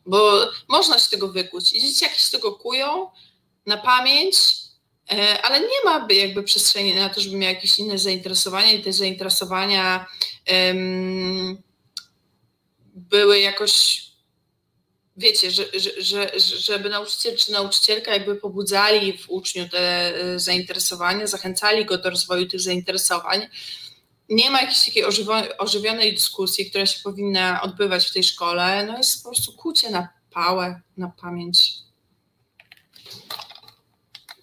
Bo można się tego wykuć. I dzieci jakieś tego kują na pamięć, e, ale nie ma jakby przestrzeni na to, żeby miał jakieś inne zainteresowania i te zainteresowania um, były jakoś, wiecie, że, że, że, żeby nauczyciel czy nauczycielka jakby pobudzali w uczniu te e, zainteresowania, zachęcali go do rozwoju tych zainteresowań. Nie ma jakiejś takiej ożywionej dyskusji, która się powinna odbywać w tej szkole. No jest po prostu kucie na pałę, na pamięć.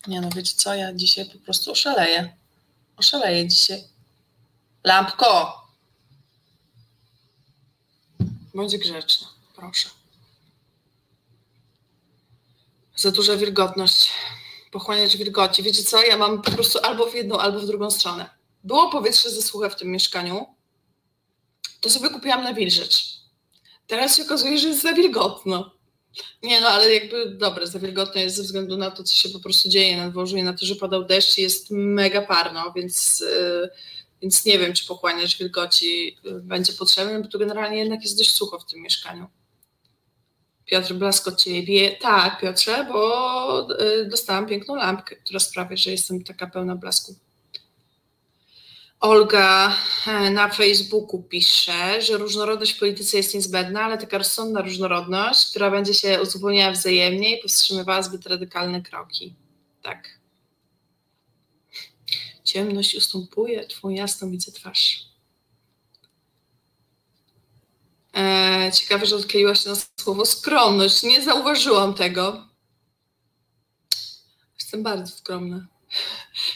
Nie no, wiecie co, ja dzisiaj po prostu oszaleję. Oszaleję dzisiaj. Lampko, Bądź grzeczna, proszę. Za duża wilgotność. Pochłaniać wilgoci. Wiecie co? Ja mam po prostu albo w jedną, albo w drugą stronę. Było powietrze ze słucha w tym mieszkaniu. To sobie kupiłam na wilżycz. Teraz się okazuje, że jest za wilgotno. Nie no, ale jakby dobre, za wilgotno jest ze względu na to, co się po prostu dzieje na dworzu i na to, że padał deszcz i jest mega parno, więc yy, więc nie wiem, czy pochłaniacz wilgoci y, będzie potrzebny, bo tu generalnie jednak jest dość sucho w tym mieszkaniu. Piotr Blasko ciebie. Tak, Piotrze, bo y, dostałam piękną lampkę, która sprawia, że jestem taka pełna blasku. Olga e, na Facebooku pisze, że różnorodność w polityce jest niezbędna, ale taka rozsądna różnorodność, która będzie się uzupełniała wzajemnie i powstrzymywała zbyt radykalne kroki. Tak. Ciemność ustępuje, Twą jasną widzę twarz. E, ciekawe, że odkleiła się na słowo skromność. Nie zauważyłam tego. Jestem bardzo skromna.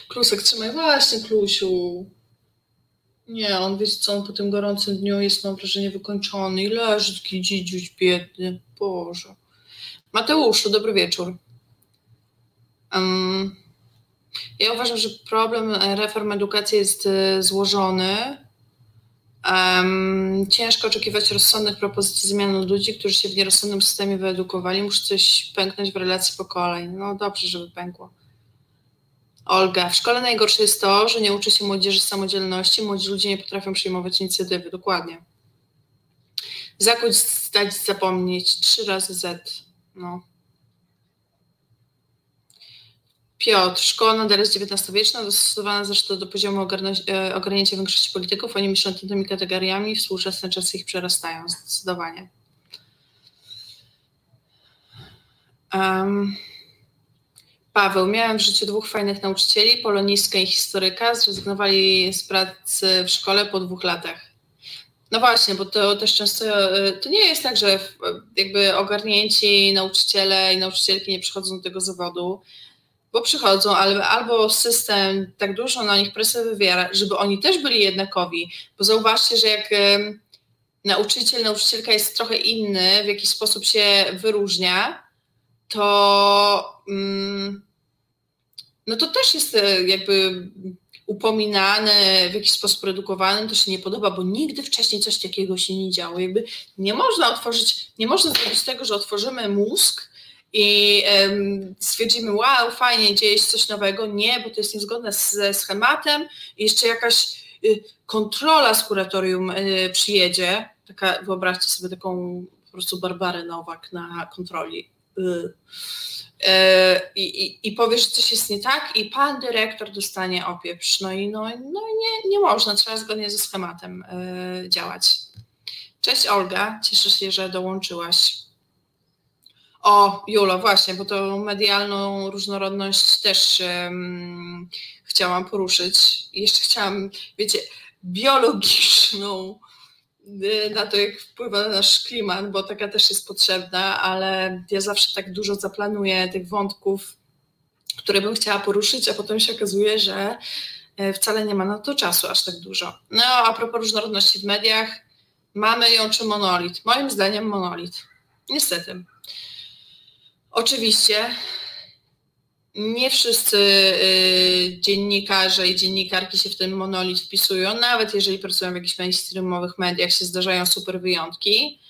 Klusek, trzymaj. Właśnie, Klusiu. Nie, on wie co, on po tym gorącym dniu jest, mam wrażenie, wykończony i leży taki dzidziuś biedny. Boże. Mateuszu, dobry wieczór. Um, ja uważam, że problem reform edukacji jest y, złożony. Um, ciężko oczekiwać rozsądnych propozycji zmian od ludzi, którzy się w nierozsądnym systemie wyedukowali. Musi coś pęknąć w relacji pokoleń. No dobrze, żeby pękło. Olga, w szkole najgorsze jest to, że nie uczy się młodzieży samodzielności, młodzi ludzie nie potrafią przyjmować inicjatywy. Dokładnie. Zakuć, zdać, zapomnieć. Trzy razy Z. No. Piotr, szkoła nadal jest XIX-wieczna, dostosowana zresztą do poziomu e, ogarnięcia większości polityków. Oni myślą tymi kategoriami, współczesne czasy ich przerastają, zdecydowanie. Um, Paweł, miałem w życiu dwóch fajnych nauczycieli, polonistkę i historyka, zrezygnowali z pracy w szkole po dwóch latach. No właśnie, bo to też często, e, to nie jest tak, że jakby ogarnięci nauczyciele i nauczycielki nie przychodzą do tego zawodu bo przychodzą, albo system tak dużo na nich presję wywiera, żeby oni też byli jednakowi, bo zauważcie, że jak nauczyciel, nauczycielka jest trochę inny, w jakiś sposób się wyróżnia, to mm, no to też jest e, jakby upominane, w jakiś sposób produkowane, to się nie podoba, bo nigdy wcześniej coś takiego się nie działo. Jakby nie można otworzyć, nie można zrobić tego, że otworzymy mózg i stwierdzimy, wow, fajnie, dzieje się coś nowego. Nie, bo to jest niezgodne ze schematem i jeszcze jakaś y, kontrola z kuratorium y, przyjedzie, taka, wyobraźcie sobie taką po prostu Barbarę Nowak na kontroli. Y, i, i, i powie, że coś jest nie tak i pan dyrektor dostanie opieprz. No i no, no nie, nie można, trzeba zgodnie ze schematem działać. Cześć Olga, cieszę się, że dołączyłaś. O, Julo, właśnie, bo to medialną różnorodność też um, chciałam poruszyć. Jeszcze chciałam, wiecie, biologiczną y, na to, jak wpływa na nasz klimat, bo taka też jest potrzebna, ale ja zawsze tak dużo zaplanuję tych wątków, które bym chciała poruszyć, a potem się okazuje, że e, wcale nie ma na to czasu aż tak dużo. No, a propos różnorodności w mediach, mamy ją czy monolit? Moim zdaniem monolit. Niestety. Oczywiście nie wszyscy y, dziennikarze i dziennikarki się w ten monolit wpisują, nawet jeżeli pracują w jakichś mainstreamowych mediach, się zdarzają super wyjątki.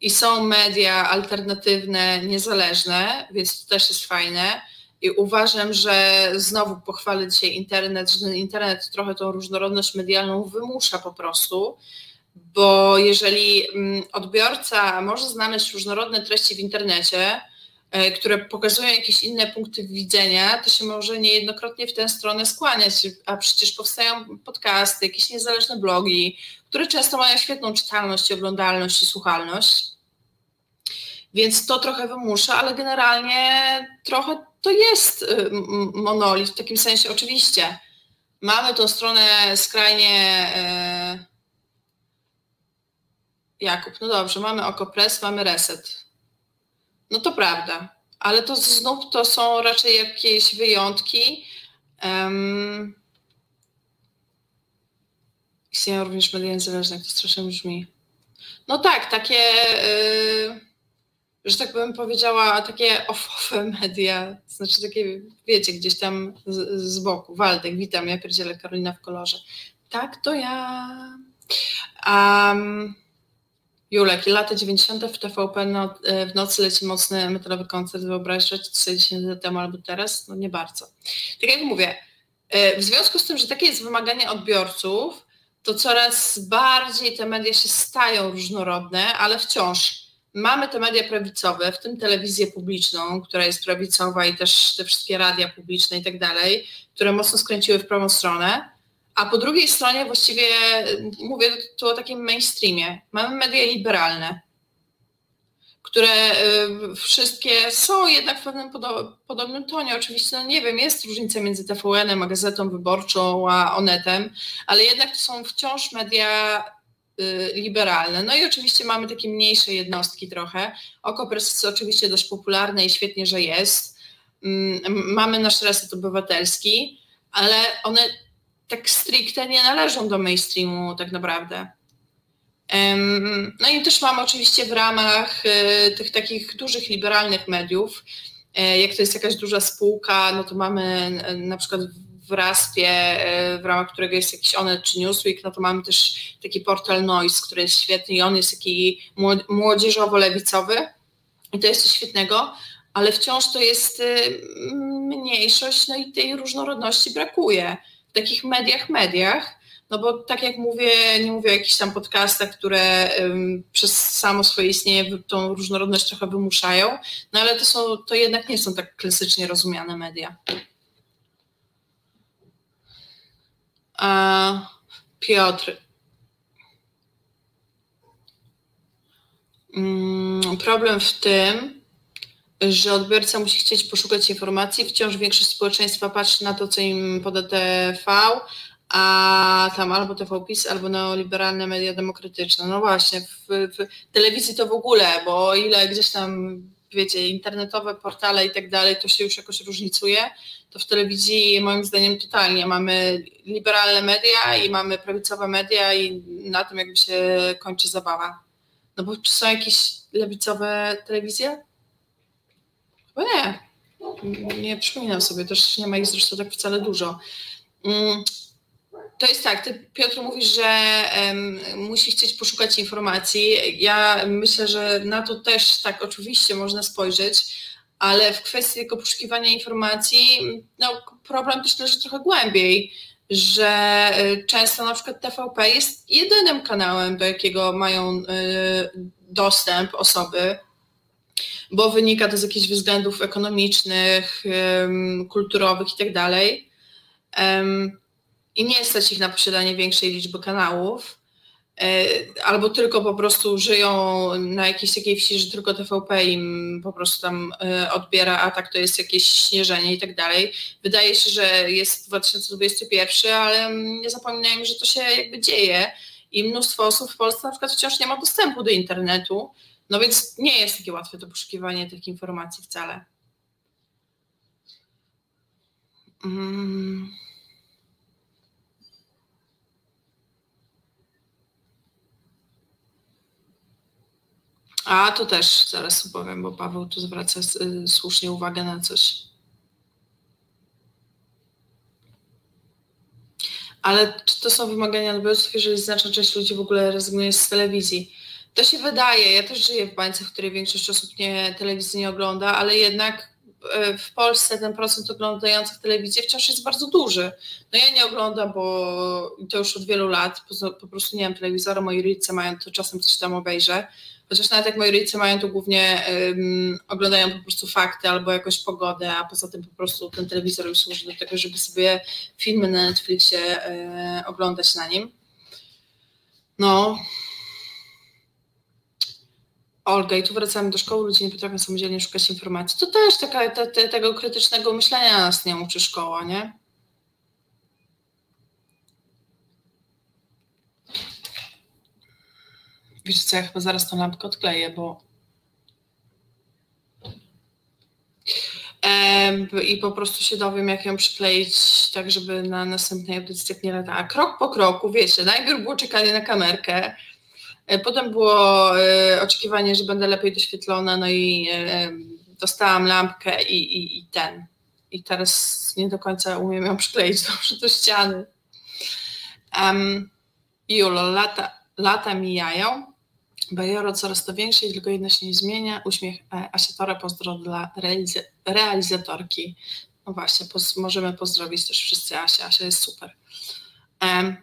I są media alternatywne, niezależne, więc to też jest fajne. I uważam, że znowu pochwalę dzisiaj internet, że ten internet trochę tą różnorodność medialną wymusza po prostu bo jeżeli mm, odbiorca może znaleźć różnorodne treści w internecie, e, które pokazują jakieś inne punkty widzenia, to się może niejednokrotnie w tę stronę skłaniać, a przecież powstają podcasty, jakieś niezależne blogi, które często mają świetną czytalność, oglądalność i słuchalność. Więc to trochę wymusza, ale generalnie trochę to jest y, monolit w takim sensie. Oczywiście mamy tą stronę skrajnie e, Jakub, no dobrze, mamy okopres, mamy reset. No to prawda, ale to znów to są raczej jakieś wyjątki. Um, istnieją również media niezależne, jak to strasznie brzmi. No tak, takie, yy, że tak bym powiedziała, takie offowe media, znaczy takie, wiecie, gdzieś tam z, z boku. Waldek, witam, ja pierdzielę Karolina w kolorze. Tak, to ja. Um, Julek, lata 90. w TVP no, e, w nocy leci mocny metalowy koncert, wyobraźcie sobie 10 lat temu albo teraz? No nie bardzo. Tak jak mówię, e, w związku z tym, że takie jest wymaganie odbiorców, to coraz bardziej te media się stają różnorodne, ale wciąż mamy te media prawicowe, w tym telewizję publiczną, która jest prawicowa i też te wszystkie radia publiczne i tak dalej, które mocno skręciły w prawą stronę a po drugiej stronie właściwie mówię tu o takim mainstreamie. Mamy media liberalne, które y, wszystkie są jednak w pewnym podobnym tonie. Oczywiście, no nie wiem, jest różnica między TVN-em, a Gazetą Wyborczą, a Onetem, ale jednak to są wciąż media y, liberalne. No i oczywiście mamy takie mniejsze jednostki trochę. Okopres jest oczywiście dość popularne i świetnie, że jest. Mm, mamy nasz reset obywatelski, ale one tak stricte nie należą do mainstreamu tak naprawdę. No i też mamy oczywiście w ramach y, tych takich dużych liberalnych mediów, e, jak to jest jakaś duża spółka, no to mamy na przykład w Raspie, e, w ramach którego jest jakiś Onet czy Newsweek, no to mamy też taki portal Noise, który jest świetny i on jest taki młodzieżowo-lewicowy i to jest coś świetnego, ale wciąż to jest y, mniejszość, no i tej różnorodności brakuje takich mediach, mediach, no bo tak jak mówię, nie mówię o jakichś tam podcastach, które um, przez samo swoje istnienie tą różnorodność trochę wymuszają, no ale to, są, to jednak nie są tak klasycznie rozumiane media. A, Piotr. Mm, problem w tym, że odbiorca musi chcieć poszukać informacji, wciąż większość społeczeństwa patrzy na to, co im poda TV, a tam albo TVPiS, albo neoliberalne media demokratyczne. No właśnie, w, w telewizji to w ogóle, bo o ile gdzieś tam wiecie, internetowe portale i tak dalej, to się już jakoś różnicuje, to w telewizji moim zdaniem totalnie mamy liberalne media i mamy prawicowe media i na tym jakby się kończy zabawa. No bo czy są jakieś lewicowe telewizje? Chyba nie. Nie przypominam sobie, też nie ma ich zresztą tak wcale dużo. Mm, to jest tak, ty Piotr mówisz, że um, musi chcieć poszukać informacji. Ja myślę, że na to też tak oczywiście można spojrzeć, ale w kwestii tego poszukiwania informacji, no problem też leży trochę głębiej, że e, często na przykład TVP jest jedynym kanałem, do jakiego mają y, dostęp osoby, bo wynika to z jakichś względów ekonomicznych, kulturowych i tak i nie stać ich na posiadanie większej liczby kanałów, e, albo tylko po prostu żyją na jakiejś takiej wsi, że tylko TVP im po prostu tam e, odbiera, a tak to jest jakieś śnieżenie i tak. Wydaje się, że jest 2021, ale nie zapominajmy, że to się jakby dzieje i mnóstwo osób w Polsce na przykład wciąż nie ma dostępu do internetu, no więc nie jest takie łatwe to poszukiwanie tych informacji wcale. Mm. A to też zaraz opowiem, bo Paweł tu zwraca y, słusznie uwagę na coś. Ale czy to są wymagania odbiorców, jeżeli znaczna część ludzi w ogóle rezygnuje z telewizji? To się wydaje. Ja też żyję w bańce, w której większość osób nie, telewizji nie ogląda, ale jednak y, w Polsce ten procent oglądających telewizję wciąż jest bardzo duży. No ja nie oglądam, bo to już od wielu lat, po, po prostu nie mam telewizora, moi rodzice mają, to czasem coś tam obejrzę. Chociaż nawet jak moi rodzice mają, to głównie oglądają po prostu fakty albo jakąś pogodę, a poza tym po prostu ten telewizor już służy do tego, żeby sobie filmy na Netflixie e, oglądać na nim. No. Olga, i tu wracamy do szkoły, ludzie nie potrafią samodzielnie szukać informacji. To też taka, te, te, tego krytycznego myślenia nas nie uczy szkoła, nie? Wiesz co, ja chyba zaraz tą lampkę odkleję, bo i po prostu się dowiem, jak ją przykleić, tak żeby na następnej audycji tak nie latała. Krok po kroku, wiecie, najpierw było czekanie na kamerkę, potem było e, oczekiwanie, że będę lepiej doświetlona, no i e, dostałam lampkę i, i, i ten. I teraz nie do końca umiem ją przykleić dobrze do ściany. Um, Julo, lata, lata mijają, Bajoro coraz to większe i tylko jedno się nie zmienia. Uśmiech e, Asiatora, pozdro dla realizatorki. No właśnie, poz możemy pozdrowić też wszyscy Asia. Asia jest super. Um,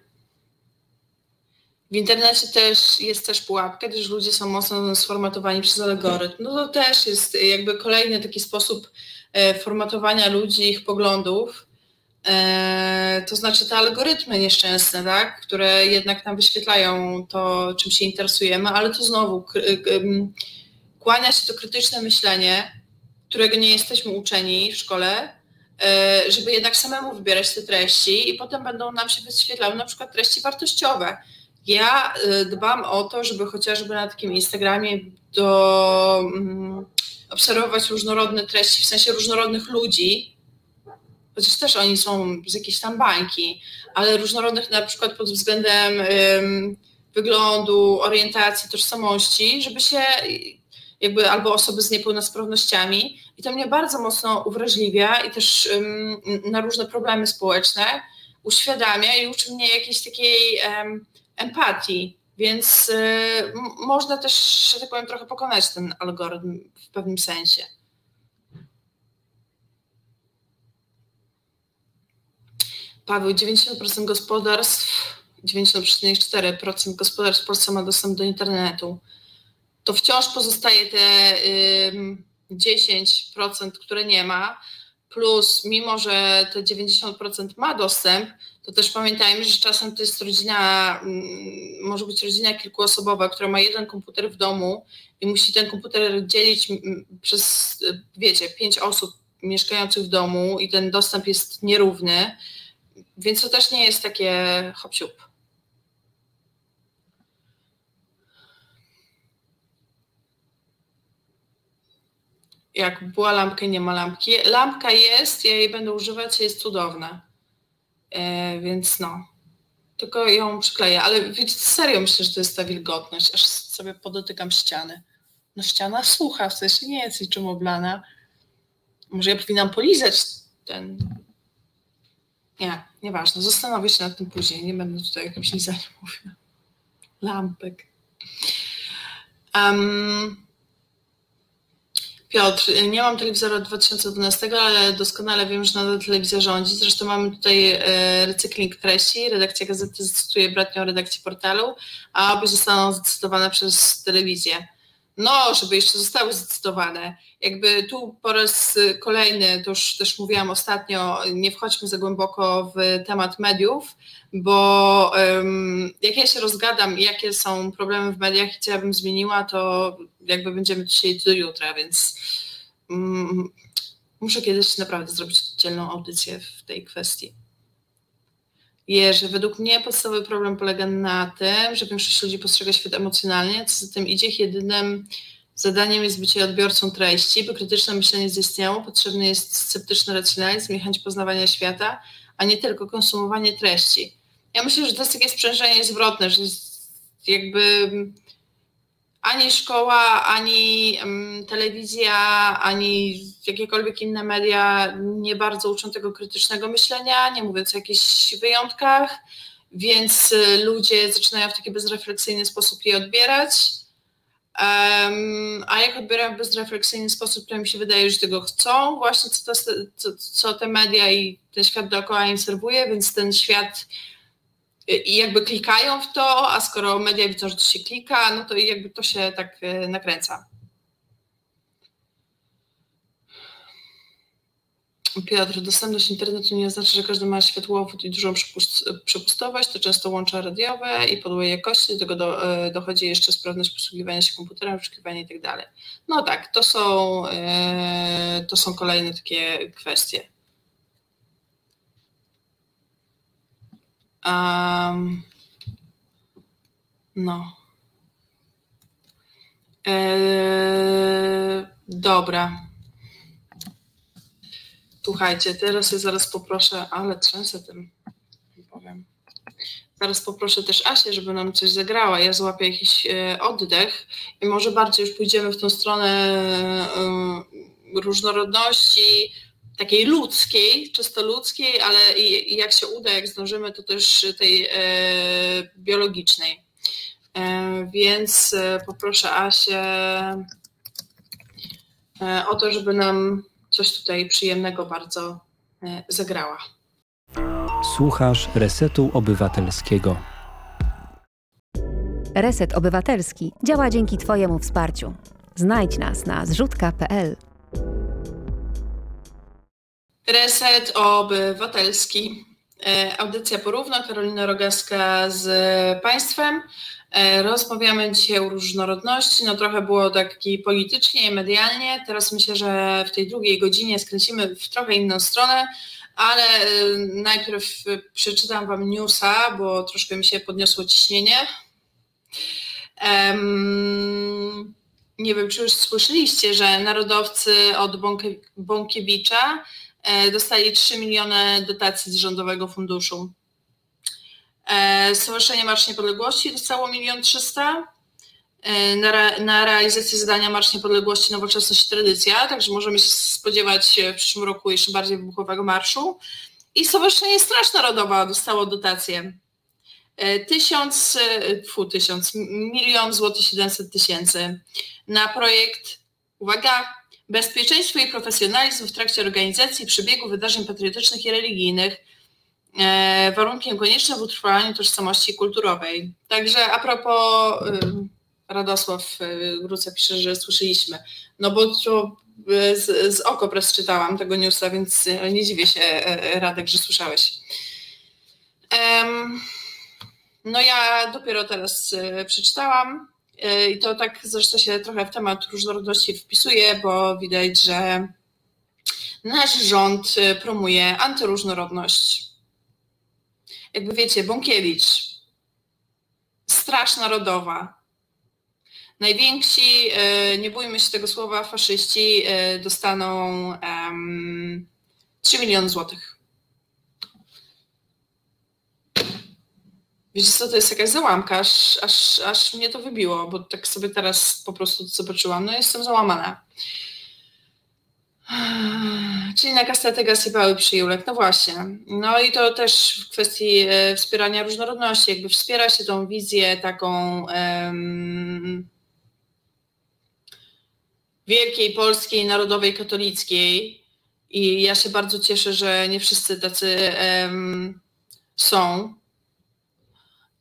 w internecie też jest też pułapka, gdyż ludzie są mocno sformatowani przez algorytm. No to też jest jakby kolejny taki sposób e, formatowania ludzi, ich poglądów. E, to znaczy te algorytmy nieszczęsne, tak, które jednak nam wyświetlają to, czym się interesujemy, ale to znowu kłania się to krytyczne myślenie, którego nie jesteśmy uczeni w szkole, e, żeby jednak samemu wybierać te treści i potem będą nam się wyświetlały na przykład treści wartościowe. Ja e, dbam o to, żeby chociażby na takim Instagramie do, um, obserwować różnorodne treści, w sensie różnorodnych ludzi, chociaż też oni są z jakiejś tam bańki, ale różnorodnych na przykład pod względem ym, wyglądu, orientacji, tożsamości, żeby się jakby albo osoby z niepełnosprawnościami. I to mnie bardzo mocno uwrażliwia i też ym, na różne problemy społeczne uświadamia i uczy mnie jakiejś takiej ym, empatii, więc y, można też, że tak powiem, trochę pokonać ten algorytm w pewnym sensie. Paweł, 90% gospodarstw, 90,4% gospodarstw w Polsce ma dostęp do internetu. To wciąż pozostaje te y, 10%, które nie ma, plus mimo, że te 90% ma dostęp, to też pamiętajmy, że czasem to jest rodzina, y, może być rodzina kilkuosobowa, która ma jeden komputer w domu i musi ten komputer dzielić przez, wiecie, pięć osób mieszkających w domu i ten dostęp jest nierówny więc to też nie jest takie hop -siup.。jak była lampka, nie ma lampki. Lampka jest, ja jej będę używać, jest cudowna. E, więc no, tylko ją przykleję. Ale wiecie, serio myślę, że to jest ta wilgotność, aż sobie podotykam ściany. No ściana słucha, w sensie nie jest niczym oblana. Może ja powinnam polizać ten... Nie, nieważne. Zastanowię się nad tym później. Nie będę tutaj jakimś lizaniu mówiła. Lampek. Um, Piotr, nie mam telewizora od 2012, ale doskonale wiem, że nadal telewizja rządzi. Zresztą mamy tutaj e, recykling treści. Redakcja gazety zacytuje bratnią redakcję portalu, a obie zostaną zacytowane przez telewizję no, żeby jeszcze zostały zdecydowane. Jakby tu po raz kolejny, to już też mówiłam ostatnio, nie wchodźmy za głęboko w temat mediów, bo um, jak ja się rozgadam, jakie są problemy w mediach i co ja bym zmieniła, to jakby będziemy dzisiaj do jutra, więc um, muszę kiedyś naprawdę zrobić dzielną audycję w tej kwestii. Jerzy, według mnie podstawowy problem polega na tym, że większość ludzi postrzega świat emocjonalnie, co za tym idzie, ich jedynym zadaniem jest bycie odbiorcą treści. By krytyczne myślenie zaistniało, potrzebny jest sceptyczny racjonalizm i chęć poznawania świata, a nie tylko konsumowanie treści. Ja myślę, że to jest takie sprzężenie zwrotne, że jakby ani szkoła, ani telewizja, ani jakiekolwiek inne media nie bardzo uczą tego krytycznego myślenia, nie mówiąc o jakichś wyjątkach, więc y, ludzie zaczynają w taki bezrefleksyjny sposób je odbierać. Um, a jak odbierają w bezrefleksyjny sposób, to mi się wydaje, że tego chcą, właśnie co, to, co, co te media i ten świat dookoła im serwuje, więc ten świat i jakby klikają w to, a skoro media widzą, że to się klika, no to jakby to się tak e, nakręca. Piotr, dostępność internetu nie oznacza, że każdy ma światłowód i dużą przepustowość, to często łącza radiowe i podłej jakości, do tego do, e, dochodzi jeszcze sprawność posługiwania się komputerem, wyszukiwania i tak. No tak, to są, to są kolejne takie kwestie. Um, no. Eee, dobra. Słuchajcie, teraz ja zaraz poproszę, ale trzęsę tym, powiem. Zaraz poproszę też Asię, żeby nam coś zagrała. Ja złapię jakiś e, oddech i może bardziej już pójdziemy w tą stronę e, różnorodności, takiej ludzkiej, czysto ludzkiej, ale i, i jak się uda, jak zdążymy, to też tej e, biologicznej. E, więc e, poproszę Asię e, o to, żeby nam coś tutaj przyjemnego bardzo e, zagrała. Słuchasz Resetu Obywatelskiego. Reset Obywatelski działa dzięki Twojemu wsparciu. Znajdź nas na zrzutka.pl. Reset Obywatelski. E, audycja porówna, Karolina Rogaska z Państwem. E, rozmawiamy dzisiaj o różnorodności. No trochę było taki politycznie i medialnie. Teraz myślę, że w tej drugiej godzinie skręcimy w trochę inną stronę, ale e, najpierw przeczytam Wam newsa, bo troszkę mi się podniosło ciśnienie. Um, nie wiem, czy już słyszeliście, że narodowcy od Bąkiewicza dostali 3 miliony dotacji z Rządowego Funduszu. E, Stowarzyszenie Marsz Niepodległości dostało 1 300 e, na, na realizację zadania Marsz Niepodległości Nowoczesność i Tradycja, także możemy się spodziewać w przyszłym roku jeszcze bardziej wybuchowego marszu. I Stowarzyszenie Straż Narodowa dostało dotację. Tysiąc, fu, tysiąc, milion złotych 700 tysięcy na projekt, uwaga, bezpieczeństwo i profesjonalizm w trakcie organizacji przebiegu wydarzeń patriotycznych i religijnych, e, warunkiem koniecznym w utrwalaniu tożsamości kulturowej. Także a propos, y, Radosław y, Gruca pisze, że słyszeliśmy, no bo to z, z oko press czytałam tego newsa, więc nie dziwię się e, Radek, że słyszałeś. No ja dopiero teraz przeczytałam E, I to tak zresztą się trochę w temat różnorodności wpisuje, bo widać, że nasz rząd e, promuje antyróżnorodność. Jakby wiecie, Bąkiewicz, Straż Narodowa, Najwięksi, e, nie bójmy się tego słowa, faszyści dostaną um, 3 miliony złotych. Wiecie co, to jest jakaś załamka, aż, aż, aż mnie to wybiło, bo tak sobie teraz po prostu zobaczyłam, no jestem załamana. Czyli na kasetę sypały przyjulek, no właśnie. No i to też w kwestii e, wspierania różnorodności, jakby wspiera się tą wizję taką um, wielkiej polskiej, narodowej, katolickiej i ja się bardzo cieszę, że nie wszyscy tacy um, są.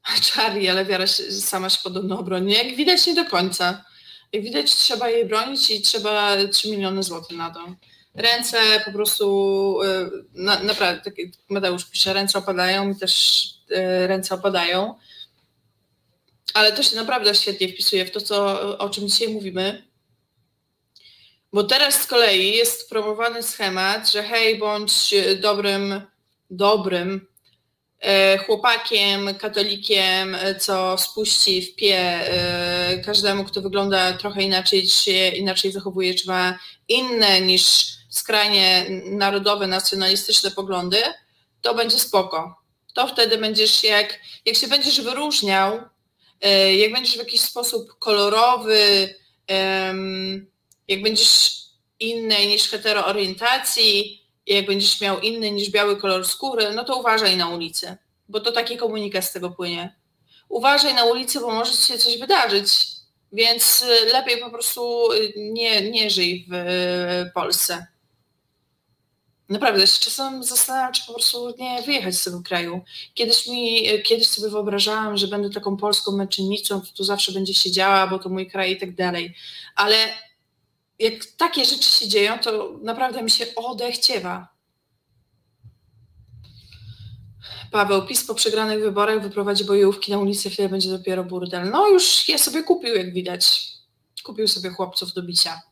Charlie, ale wiara sama się podobno obroni. Jak widać nie do końca. Jak widać trzeba jej bronić i trzeba 3 miliony złotych na to. Ręce po prostu, y, na, naprawdę, tak jak Mateusz pisze, ręce opadają, mi też y, ręce opadają. Ale to się naprawdę świetnie wpisuje w to, co, o czym dzisiaj mówimy. Bo teraz z kolei jest promowany schemat, że hej, bądź dobrym, dobrym e, chłopakiem, katolikiem, co spuści w pie e, każdemu, kto wygląda trochę inaczej, się inaczej zachowuje, czy ma inne niż skrajnie narodowe, nacjonalistyczne poglądy, to będzie spoko. To wtedy będziesz, jak, jak się będziesz wyróżniał, e, jak będziesz w jakiś sposób kolorowy, jak będziesz innej niż heteroorientacji, jak będziesz miał inny niż biały kolor skóry, no to uważaj na ulicy, bo to taki komunikat z tego płynie. Uważaj na ulicy, bo może się coś wydarzyć, więc lepiej po prostu nie, nie żyj w Polsce. Naprawdę, się czasem zastanawiam, czy po prostu nie wyjechać z tego kraju. Kiedyś mi, kiedyś sobie wyobrażałam, że będę taką polską męczennicą, tu zawsze będzie siedziała, bo to mój kraj i tak dalej. Ale jak takie rzeczy się dzieją, to naprawdę mi się odechciewa. Paweł, PiS po przegranych wyborach wyprowadzi bojówki na ulicę, wtedy będzie dopiero burdel. No już je sobie kupił, jak widać. Kupił sobie chłopców do bicia.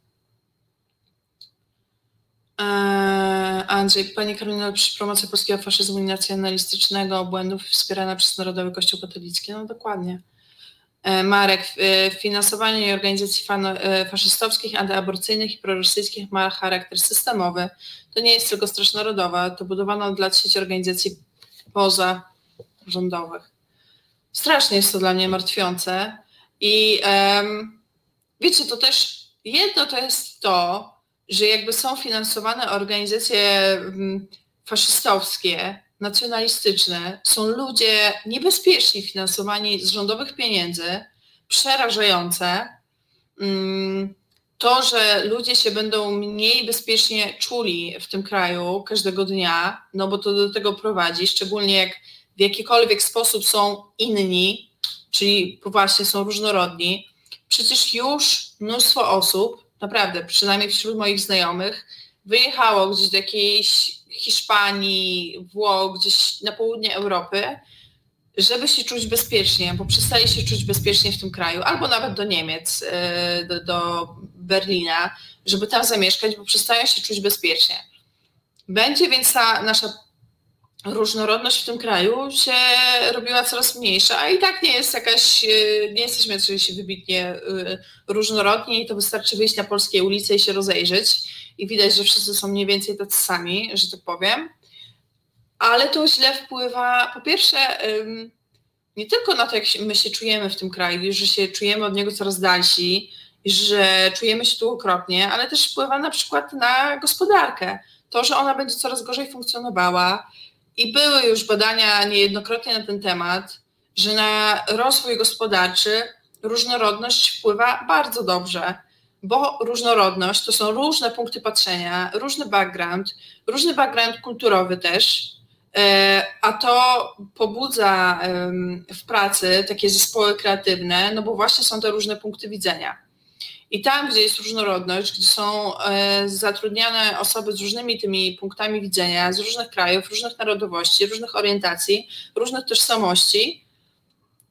Eee, Andrzej, Pani Karolina, przy promocji polskiego faszyzmu i nacjonalistycznego błędów wspierana przez Narodowy Kościół Katolicki. No dokładnie. Eee, Marek, e, finansowanie organizacji e, faszystowskich, antyaborcyjnych i prorosyjskich ma charakter systemowy. To nie jest tylko Straż Narodowa, to budowano od lat sieć organizacji pozarządowych. Strasznie jest to dla mnie martwiące i um, wiecie, to też jedno to jest to, że jakby są finansowane organizacje mm, faszystowskie, nacjonalistyczne, są ludzie niebezpieczni finansowani z rządowych pieniędzy, przerażające. Mm, to, że ludzie się będą mniej bezpiecznie czuli w tym kraju każdego dnia, no bo to do tego prowadzi, szczególnie jak w jakikolwiek sposób są inni, czyli właśnie są różnorodni. Przecież już mnóstwo osób naprawdę, przynajmniej wśród moich znajomych, wyjechało gdzieś do jakiejś Hiszpanii, Włoch, gdzieś na południe Europy, żeby się czuć bezpiecznie, bo przestali się czuć bezpiecznie w tym kraju, albo nawet do Niemiec, e, do, do Berlina, żeby tam zamieszkać, bo przestają się czuć bezpiecznie. Będzie więc ta nasza różnorodność w tym kraju się robiła coraz mniejsza, a i tak nie jest jakaś, e, nie jesteśmy oczywiście wybitnie e, różnorodni, to wystarczy wyjść na polskie ulice i się rozejrzeć i widać, że wszyscy są mniej więcej tacy sami, że tak powiem. Ale to źle wpływa po pierwsze nie tylko na to, jak my się czujemy w tym kraju, że się czujemy od niego coraz dalsi, że czujemy się tu okropnie, ale też wpływa na przykład na gospodarkę. To, że ona będzie coraz gorzej funkcjonowała, i były już badania niejednokrotnie na ten temat, że na rozwój gospodarczy różnorodność wpływa bardzo dobrze, bo różnorodność to są różne punkty patrzenia, różny background, różny background kulturowy też, e, a to pobudza w pracy takie zespoły kreatywne, no bo właśnie są te różne punkty widzenia. I tam, gdzie jest różnorodność, gdzie są e, zatrudniane osoby z różnymi tymi punktami widzenia, z różnych krajów, różnych narodowości, różnych orientacji, różnych tożsamości,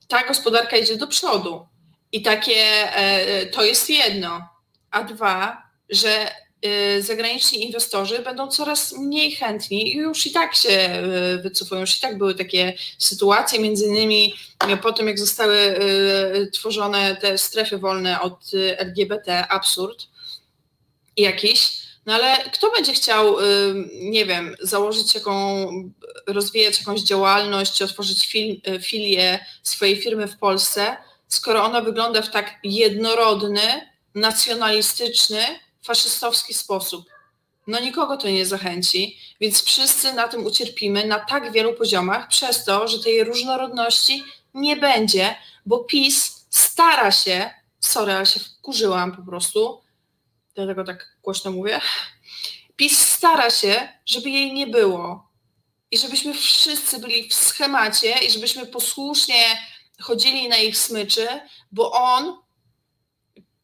ta gospodarka idzie do przodu. I takie e, to jest jedno. A dwa, że y, zagraniczni inwestorzy będą coraz mniej chętni i już i tak się y, wycofują. Już i tak były takie sytuacje, między innymi po tym, jak zostały tworzone te strefy wolne od LGBT, absurd jakiś, no ale kto będzie chciał, nie wiem, założyć jaką, rozwijać jakąś działalność, otworzyć fil, filię swojej firmy w Polsce, skoro ona wygląda w tak jednorodny, nacjonalistyczny, faszystowski sposób. No nikogo to nie zachęci, więc wszyscy na tym ucierpimy na tak wielu poziomach przez to, że tej różnorodności nie będzie, bo PiS stara się, sorry, ale się wkurzyłam po prostu, dlatego tak głośno mówię, PiS stara się, żeby jej nie było i żebyśmy wszyscy byli w schemacie i żebyśmy posłusznie chodzili na ich smyczy, bo on,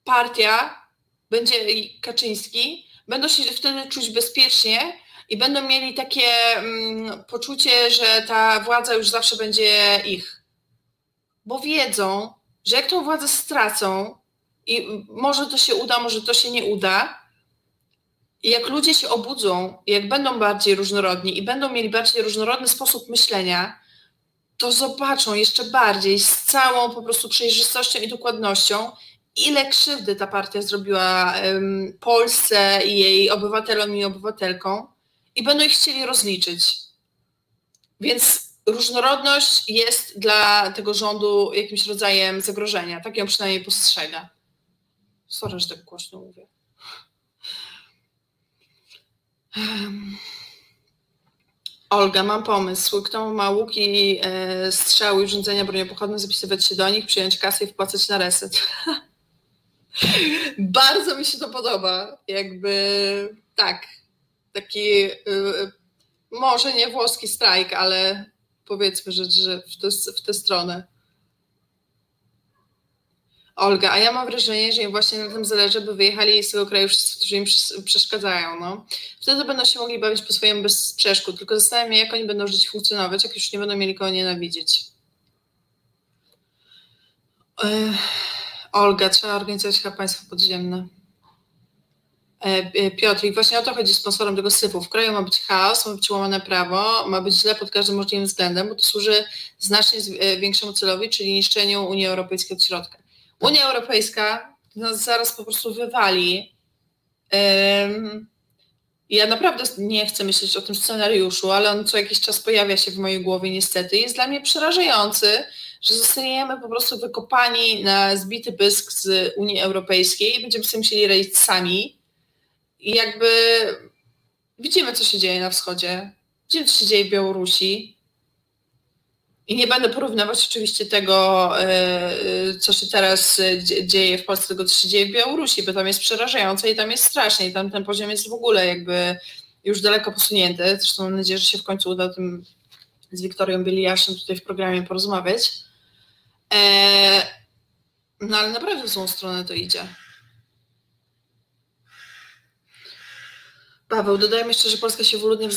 partia, będzie Kaczyński, będą się wtedy czuć bezpiecznie i będą mieli takie mm, poczucie, że ta władza już zawsze będzie ich. Bo wiedzą, że jak tą władzę stracą, i może to się uda, może to się nie uda, i jak ludzie się obudzą, jak będą bardziej różnorodni i będą mieli bardziej różnorodny sposób myślenia, to zobaczą jeszcze bardziej z całą po prostu przejrzystością i dokładnością, ile krzywdy ta partia zrobiła um, Polsce i jej obywatelom i obywatelkom i będą ich chcieli rozliczyć. Więc różnorodność jest dla tego rządu jakimś rodzajem zagrożenia. Tak ją przynajmniej postrzega. Sorry, że tak głośno mówię. Um. Olga, mam pomysł. Kto ma łuki, e, strzały i urządzenia broniopochodne, zapisywać się do nich, przyjąć kasę i wpłacać na reset. Bardzo mi się to podoba. Jakby tak, taki y, może nie włoski strajk, ale powiedzmy, że, że w, tę, w tę stronę. Olga, a ja mam wrażenie, że im właśnie na tym zależy, by wyjechali z tego kraju wszyscy, którzy im przeszkadzają. No. Wtedy będą się mogli bawić po swojemu bez przeszkód, tylko zastanawiam się, jak oni będą żyć, funkcjonować, jak już nie będą mieli kogo nienawidzieć. Olga, trzeba organizować chyba państwo podziemne. E, Piotr, i właśnie o to chodzi sponsorem tego syfu. W kraju ma być chaos, ma być łamane prawo, ma być źle pod każdym możliwym względem, bo to służy znacznie e, większemu celowi, czyli niszczeniu Unii Europejskiej od środka. Unia Europejska nas zaraz po prostu wywali. Ja naprawdę nie chcę myśleć o tym scenariuszu, ale on co jakiś czas pojawia się w mojej głowie niestety. Jest dla mnie przerażający, że zostaniemy po prostu wykopani na zbity pysk z Unii Europejskiej będziemy sobie musieli radzić sami. I jakby widzimy, co się dzieje na wschodzie. Widzimy, co się dzieje w Białorusi. I nie będę porównywać oczywiście tego, e, e, co się teraz dzieje w Polsce, tego, co się dzieje w Białorusi, bo tam jest przerażające i tam jest strasznie i tam ten poziom jest w ogóle jakby już daleko posunięty. Zresztą mam nadzieję, że się w końcu uda o tym z Wiktorią Bieliaszem tutaj w programie porozmawiać. E, no ale naprawdę w złą stronę to idzie. Paweł, dodajmy jeszcze, że Polska się wyludnia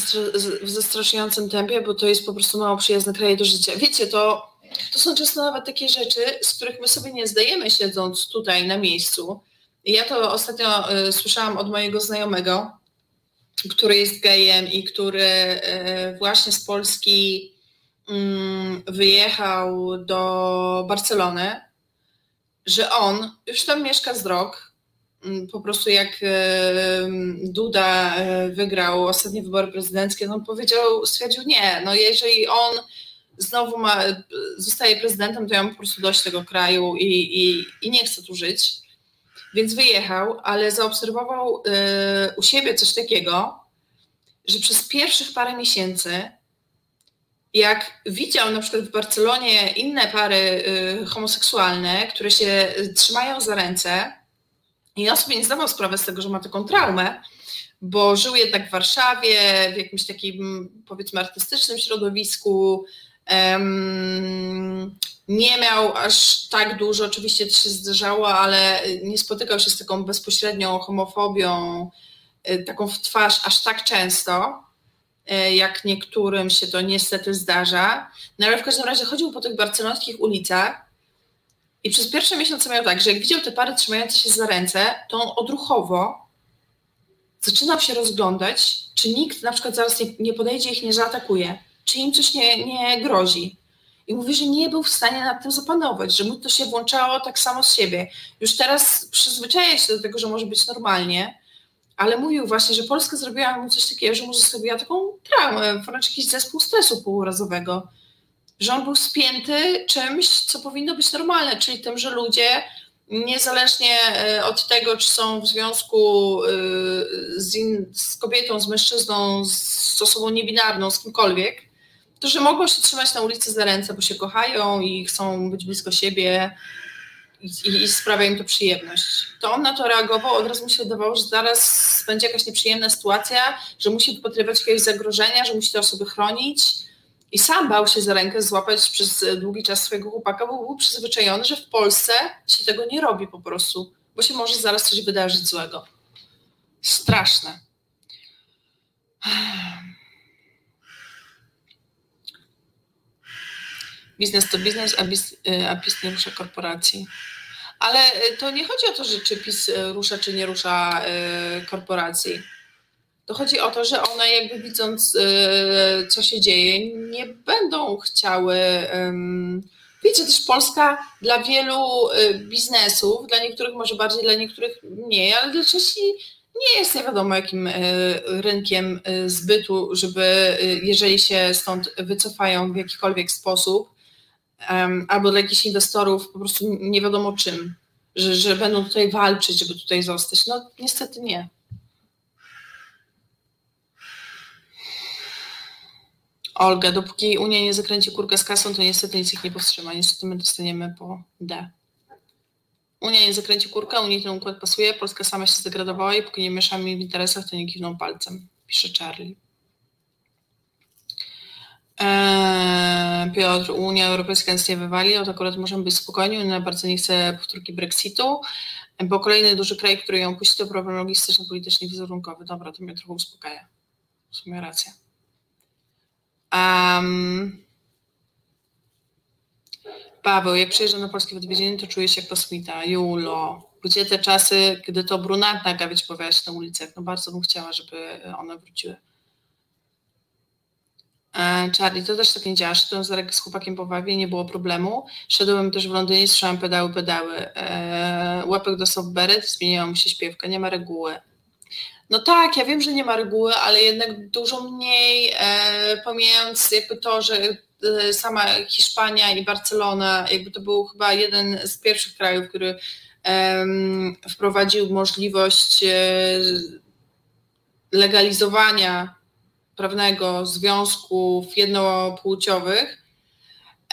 w zastraszającym tempie, bo to jest po prostu mało przyjazne kraje do życia. Wiecie, to, to są często nawet takie rzeczy, z których my sobie nie zdajemy siedząc tutaj na miejscu. Ja to ostatnio y, słyszałam od mojego znajomego, który jest gejem i który y, właśnie z Polski wyjechał do Barcelony, że on już tam mieszka z rok, Mm, po prostu jak Duda e, wygrał ostatnie wybory prezydenckie, no powiedział, stwierdził nie, no jeżeli on znowu ma, zostaje prezydentem, to ja mam po prostu dość tego kraju i, i, i nie chcę tu żyć. Więc wyjechał, ale zaobserwował e, u siebie coś takiego, że przez pierwszych parę miesięcy, jak widział na przykład w Barcelonie inne pary e, homoseksualne, które się trzymają za ręce, i ja sobie nie zdawał sprawy z tego, że ma taką traumę, bo żył jednak w Warszawie, w jakimś takim powiedzmy artystycznym środowisku. Um, nie miał aż tak dużo, oczywiście to się zdarzało, ale nie spotykał się z taką bezpośrednią homofobią, e, taką w twarz aż tak często, jak niektórym się to niestety zdarza. No ale w każdym razie chodził po tych barcelońskich ulicach i przez pierwsze miesiące miał tak, że jak widział te pary trzymające się za ręce, to on odruchowo zaczynał się rozglądać, czy nikt na przykład zaraz nie, nie podejdzie ich nie zaatakuje, czy im coś nie, nie grozi. I mówi, że nie był w stanie nad tym zapanować, że mu to się włączało tak samo z siebie. Już teraz przyzwyczaja się do tego, że może być normalnie, ale mówił właśnie, że Polska zrobiła mu coś takiego, że mu zostawiła taką traumę, wręcz jakiś zespół stresu półurazowego, że on był spięty czymś, co powinno być normalne, czyli tym, że ludzie niezależnie e, od tego, czy są w związku e, z, in, z kobietą, z mężczyzną, z osobą niebinarną, z kimkolwiek, to że mogą się trzymać na ulicy za ręce, bo się kochają i chcą być blisko siebie i, i sprawia im to przyjemność. To on na to reagował, od razu mu się wydawało, że zaraz będzie jakaś nieprzyjemna sytuacja, że musi wypatrywać jakiegoś zagrożenia, że musi te osoby chronić. I sam bał się za rękę złapać przez długi czas swojego chłopaka, bo był przyzwyczajony, że w Polsce się tego nie robi po prostu, bo się może zaraz coś wydarzyć złego. Straszne. Biznes to biznes, a, biz, a PiS nie rusza korporacji. Ale to nie chodzi o to, że czy PiS rusza, czy nie rusza korporacji. To chodzi o to, że one jakby widząc, co się dzieje, nie będą chciały. Wiecie, też Polska dla wielu biznesów, dla niektórych może bardziej, dla niektórych mniej, ale dla części nie jest nie wiadomo jakim rynkiem zbytu, żeby jeżeli się stąd wycofają w jakikolwiek sposób, albo dla jakichś inwestorów po prostu nie wiadomo czym, że, że będą tutaj walczyć, żeby tutaj zostać. No niestety nie. Olga, dopóki Unia nie zakręci kurkę z kasą, to niestety nic ich nie powstrzyma. Niestety my dostaniemy po D. Unia nie zakręci kurka, Unii ten układ pasuje, Polska sama się zdegradowała i póki nie mieszamy w interesach, to nie kiwną palcem, pisze Charlie. Eee, Piotr, Unia Europejska nic nie wywali, to akurat możemy być spokojni, Unia bardzo nie chce powtórki Brexitu, bo kolejny duży kraj, który ją puści, to problem logistyczny, polityczny i wizerunkowy. Dobra, to mnie trochę uspokaja. W sumie racja. Um, Paweł, jak przyjeżdżam na polskie odwiedziny, to czuję się jak kosmita. Julo, gdzie te czasy, kiedy to brunatna gawieć pojawiała się na ulicach? No bardzo bym chciała, żeby one wróciły. Charlie, to też tak nie działa. Szedłem z, z chłopakiem po Wawie, nie było problemu. Szedłem też w Londynie, słyszałem pedały, pedały. E, łapek dostał beret, zmieniła mu się śpiewka, nie ma reguły. No tak, ja wiem, że nie ma reguły, ale jednak dużo mniej, e, pomijając jakby to, że e, sama Hiszpania i Barcelona, jakby to był chyba jeden z pierwszych krajów, który e, wprowadził możliwość e, legalizowania prawnego związków jednopłciowych.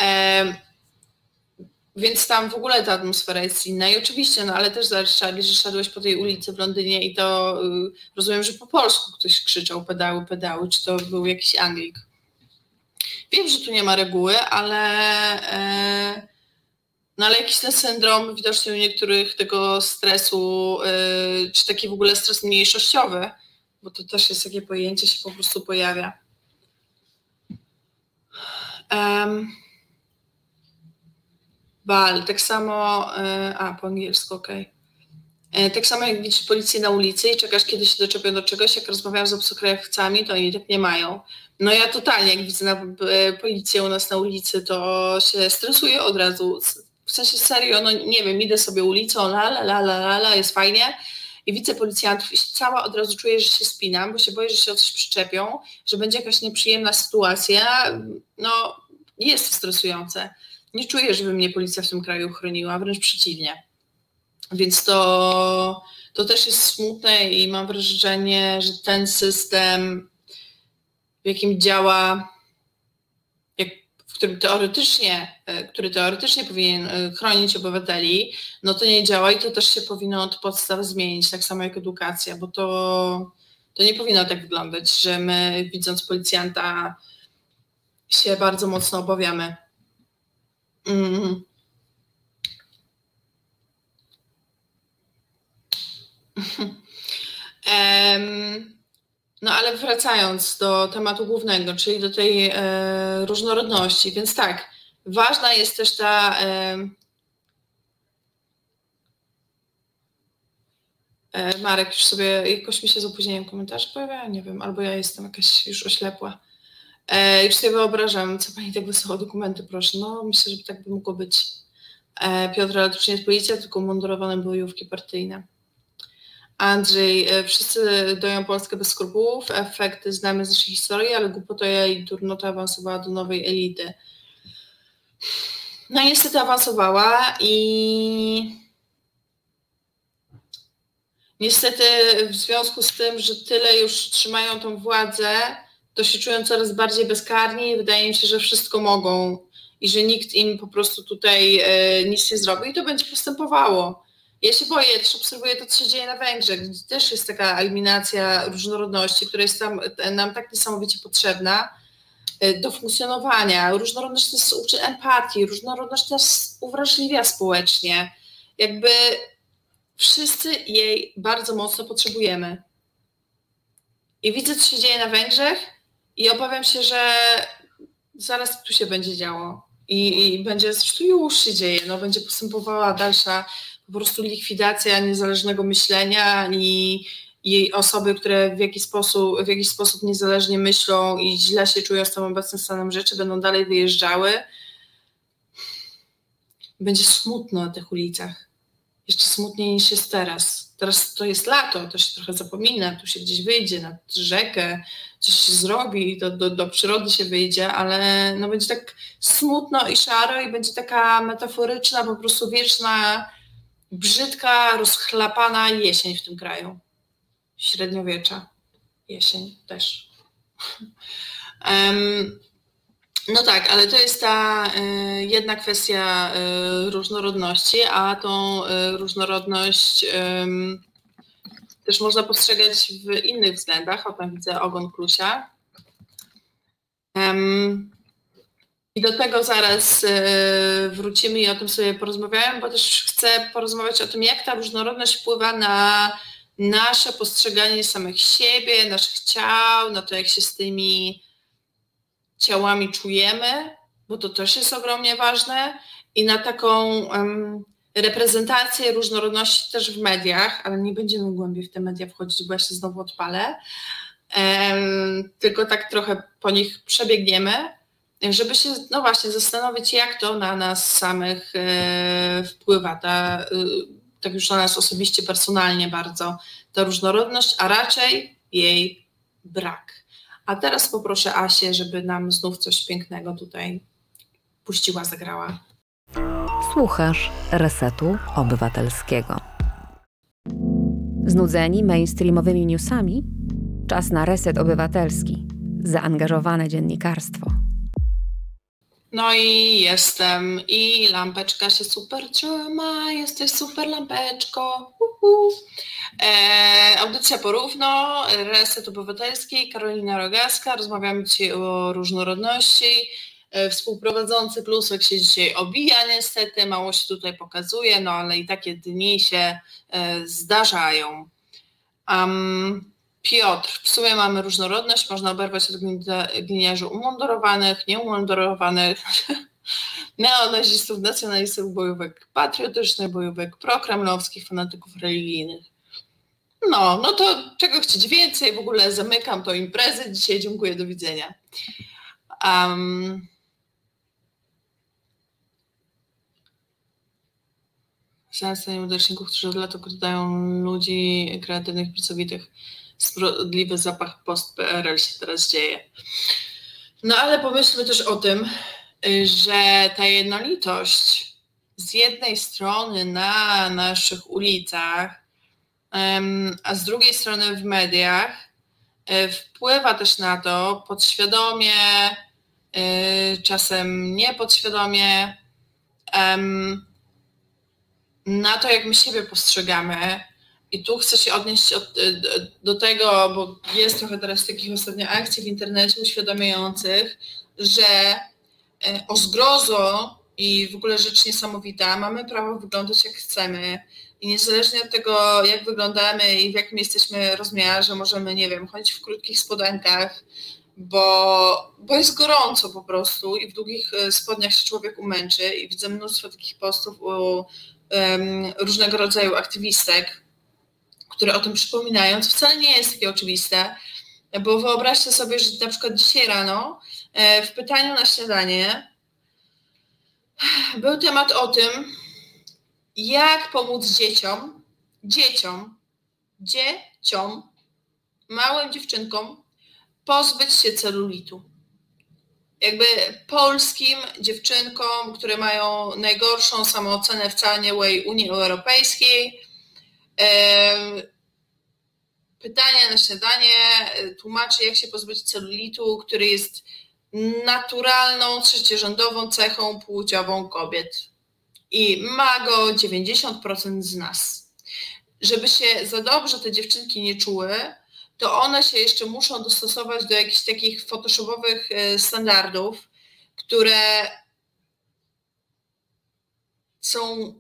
E, więc tam w ogóle ta atmosfera jest inna i oczywiście, no ale też zależy, że szedłeś po tej ulicy w Londynie i to y, rozumiem, że po polsku ktoś krzyczał pedały, pedały, czy to był jakiś Anglik. Wiem, że tu nie ma reguły, ale e, no ale jakiś ten syndrom widocznie u niektórych tego stresu, y, czy taki w ogóle stres mniejszościowy, bo to też jest takie pojęcie, się po prostu pojawia. Um, Bal, tak samo, e, a po angielsku, okej. Okay. Tak samo jak widzisz policję na ulicy i czekasz, kiedy się doczepią do czegoś, jak rozmawiam z obcokrajowcami, to oni tak nie mają. No ja totalnie, jak widzę na, e, policję u nas na ulicy, to się stresuję od razu. W sensie serio, no nie wiem, idę sobie ulicą, la la la la, la jest fajnie, i widzę policjantów i cała od razu czuję, że się spinam, bo się boję, że się o coś przyczepią, że będzie jakaś nieprzyjemna sytuacja. No, jest stresujące. Nie czuję, żeby mnie policja w tym kraju chroniła, wręcz przeciwnie. Więc to, to też jest smutne i mam wrażenie, że ten system, w jakim działa który teoretycznie, e, który teoretycznie powinien e, chronić obywateli, no to nie działa i to też się powinno od podstaw zmienić, tak samo jak edukacja, bo to, to nie powinno tak wyglądać, że my widząc policjanta się bardzo mocno obawiamy. Mm. um, No ale wracając do tematu głównego, czyli do tej e, różnorodności, więc tak, ważna jest też ta. E, E, Marek już sobie, jakoś mi się z opóźnieniem komentarz pojawia, nie wiem, albo ja jestem jakaś już oślepła. E, już sobie wyobrażam, co pani tak wysłała dokumenty, proszę. No, myślę, że tak by mogło być. E, Piotr, jest policja, tylko mundurowane bojówki partyjne. Andrzej, e, wszyscy doją Polskę bez skrupułów, efekty znamy z naszej historii, ale głupota i durnota awansowała do nowej elity. No niestety awansowała i niestety w związku z tym, że tyle już trzymają tą władzę, to się czują coraz bardziej bezkarni i wydaje mi się, że wszystko mogą i że nikt im po prostu tutaj e, nic nie zrobi i to będzie postępowało. Ja się boję, też obserwuję to, co się dzieje na Węgrzech, gdzie też jest taka eliminacja różnorodności, która jest tam, nam tak niesamowicie potrzebna e, do funkcjonowania. Różnorodność nas uczy empatii, różnorodność nas uwrażliwia społecznie. Jakby wszyscy jej bardzo mocno potrzebujemy. I widzę, co się dzieje na Węgrzech i obawiam się, że zaraz tu się będzie działo. I, i będzie, już się dzieje, no, będzie postępowała dalsza po prostu likwidacja niezależnego myślenia i, i osoby, które w jakiś, sposób, w jakiś sposób niezależnie myślą i źle się czują z tym obecnym stanem rzeczy, będą dalej wyjeżdżały. Będzie smutno na tych ulicach. Jeszcze smutniej niż jest teraz. Teraz to jest lato, to się trochę zapomina, tu się gdzieś wyjdzie nad rzekę, coś się zrobi, do, do, do przyrody się wyjdzie, ale no będzie tak smutno i szaro i będzie taka metaforyczna, po prostu wieczna brzydka, rozchlapana jesień w tym kraju. Średniowiecza. Jesień też. Um, no tak, ale to jest ta y, jedna kwestia y, różnorodności, a tą y, różnorodność też można postrzegać w innych względach. O tam widzę ogon klusia. Um, i do tego zaraz e, wrócimy i o tym sobie porozmawiałem, bo też chcę porozmawiać o tym, jak ta różnorodność wpływa na nasze postrzeganie samych siebie, naszych ciał, na to, jak się z tymi ciałami czujemy, bo to też jest ogromnie ważne, i na taką um, reprezentację różnorodności też w mediach, ale nie będziemy głębiej w te media wchodzić, bo ja się znowu odpalę, um, tylko tak trochę po nich przebiegniemy żeby się, no właśnie, zastanowić, jak to na nas samych e, wpływa, ta, e, tak już na nas osobiście, personalnie bardzo, ta różnorodność, a raczej jej brak. A teraz poproszę Asię, żeby nam znów coś pięknego tutaj puściła, zagrała. Słuchasz Resetu Obywatelskiego. Znudzeni mainstreamowymi newsami? Czas na reset obywatelski. Zaangażowane dziennikarstwo. No i jestem i lampeczka się super trzyma, jesteś super lampeczko. E, audycja porówno, Reset Obywatelski, Karolina Rogaska. Rozmawiamy dzisiaj o różnorodności. E, współprowadzący Plusek się dzisiaj obija niestety, mało się tutaj pokazuje, no ale i takie dni się e, zdarzają. Um, Piotr, w sumie mamy różnorodność, można oberwać od gliniarzy umundurowanych, nieumundurowanych, neonazistów, nacjonalistów, bojówek patriotycznych, bojówek prokremlowskich, fanatyków religijnych. No, no to czego chcieć więcej? W ogóle zamykam to imprezę. Dzisiaj dziękuję, do widzenia. Um, Znalezienie udaczników, którzy od lat okrytają ludzi kreatywnych, pracowitych sprawiedliwy zapach post-PRL się teraz dzieje. No ale pomyślmy też o tym, że ta jednolitość z jednej strony na naszych ulicach, a z drugiej strony w mediach e, wpływa też na to podświadomie, e, czasem niepodświadomie, na to, jak my siebie postrzegamy, i tu chcę się odnieść od, y, do tego, bo jest trochę teraz takich ostatnio akcji w internecie uświadamiających, że y, o zgrozo i w ogóle rzecz niesamowita, mamy prawo wyglądać jak chcemy. I niezależnie od tego, jak wyglądamy i w jakim jesteśmy rozmiarze, możemy, nie wiem, chodzić w krótkich spodenkach, bo, bo jest gorąco po prostu i w długich y, spodniach się człowiek umęczy. I widzę mnóstwo takich postów u um, różnego rodzaju aktywistek, które o tym przypominają, co wcale nie jest takie oczywiste, bo wyobraźcie sobie, że na przykład dzisiaj rano w pytaniu na śniadanie był temat o tym, jak pomóc dzieciom, dzieciom, dzieciom, małym dziewczynkom pozbyć się celulitu. Jakby polskim dziewczynkom, które mają najgorszą samoocenę w całej Unii Europejskiej, pytanie na śniadanie tłumaczy, jak się pozbyć celulitu, który jest naturalną, trzeciorzędową cechą płciową kobiet. I ma go 90% z nas. Żeby się za dobrze te dziewczynki nie czuły, to one się jeszcze muszą dostosować do jakichś takich photoshopowych e, standardów, które są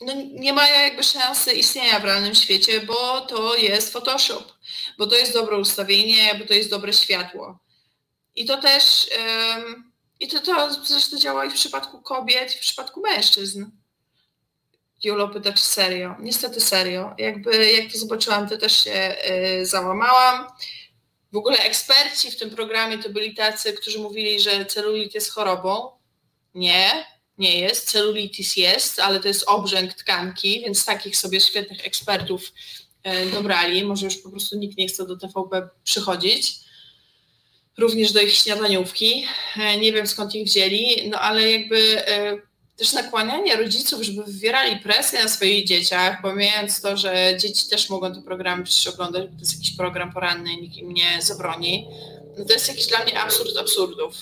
no nie mają jakby szansy istnienia w realnym świecie, bo to jest Photoshop, bo to jest dobre ustawienie, bo to jest dobre światło. I to też, um, i to, to zresztą działa i w przypadku kobiet, i w przypadku mężczyzn. Julo pyta, czy serio. Niestety serio. Jakby jak to zobaczyłam, to też się y, załamałam. W ogóle eksperci w tym programie to byli tacy, którzy mówili, że celulit jest chorobą. Nie, nie jest. Celulitis jest, ale to jest obrzęk tkanki, więc takich sobie świetnych ekspertów y, dobrali. Może już po prostu nikt nie chce do TVP przychodzić. Również do ich śniadaniówki. Y, nie wiem skąd ich wzięli, no ale jakby też nakłanianie rodziców, żeby wywierali presję na swoich dzieciach, pomijając to, że dzieci też mogą te programy przecież oglądać, bo to jest jakiś program poranny, nikt im nie zabroni, no to jest jakiś dla mnie absurd absurdów.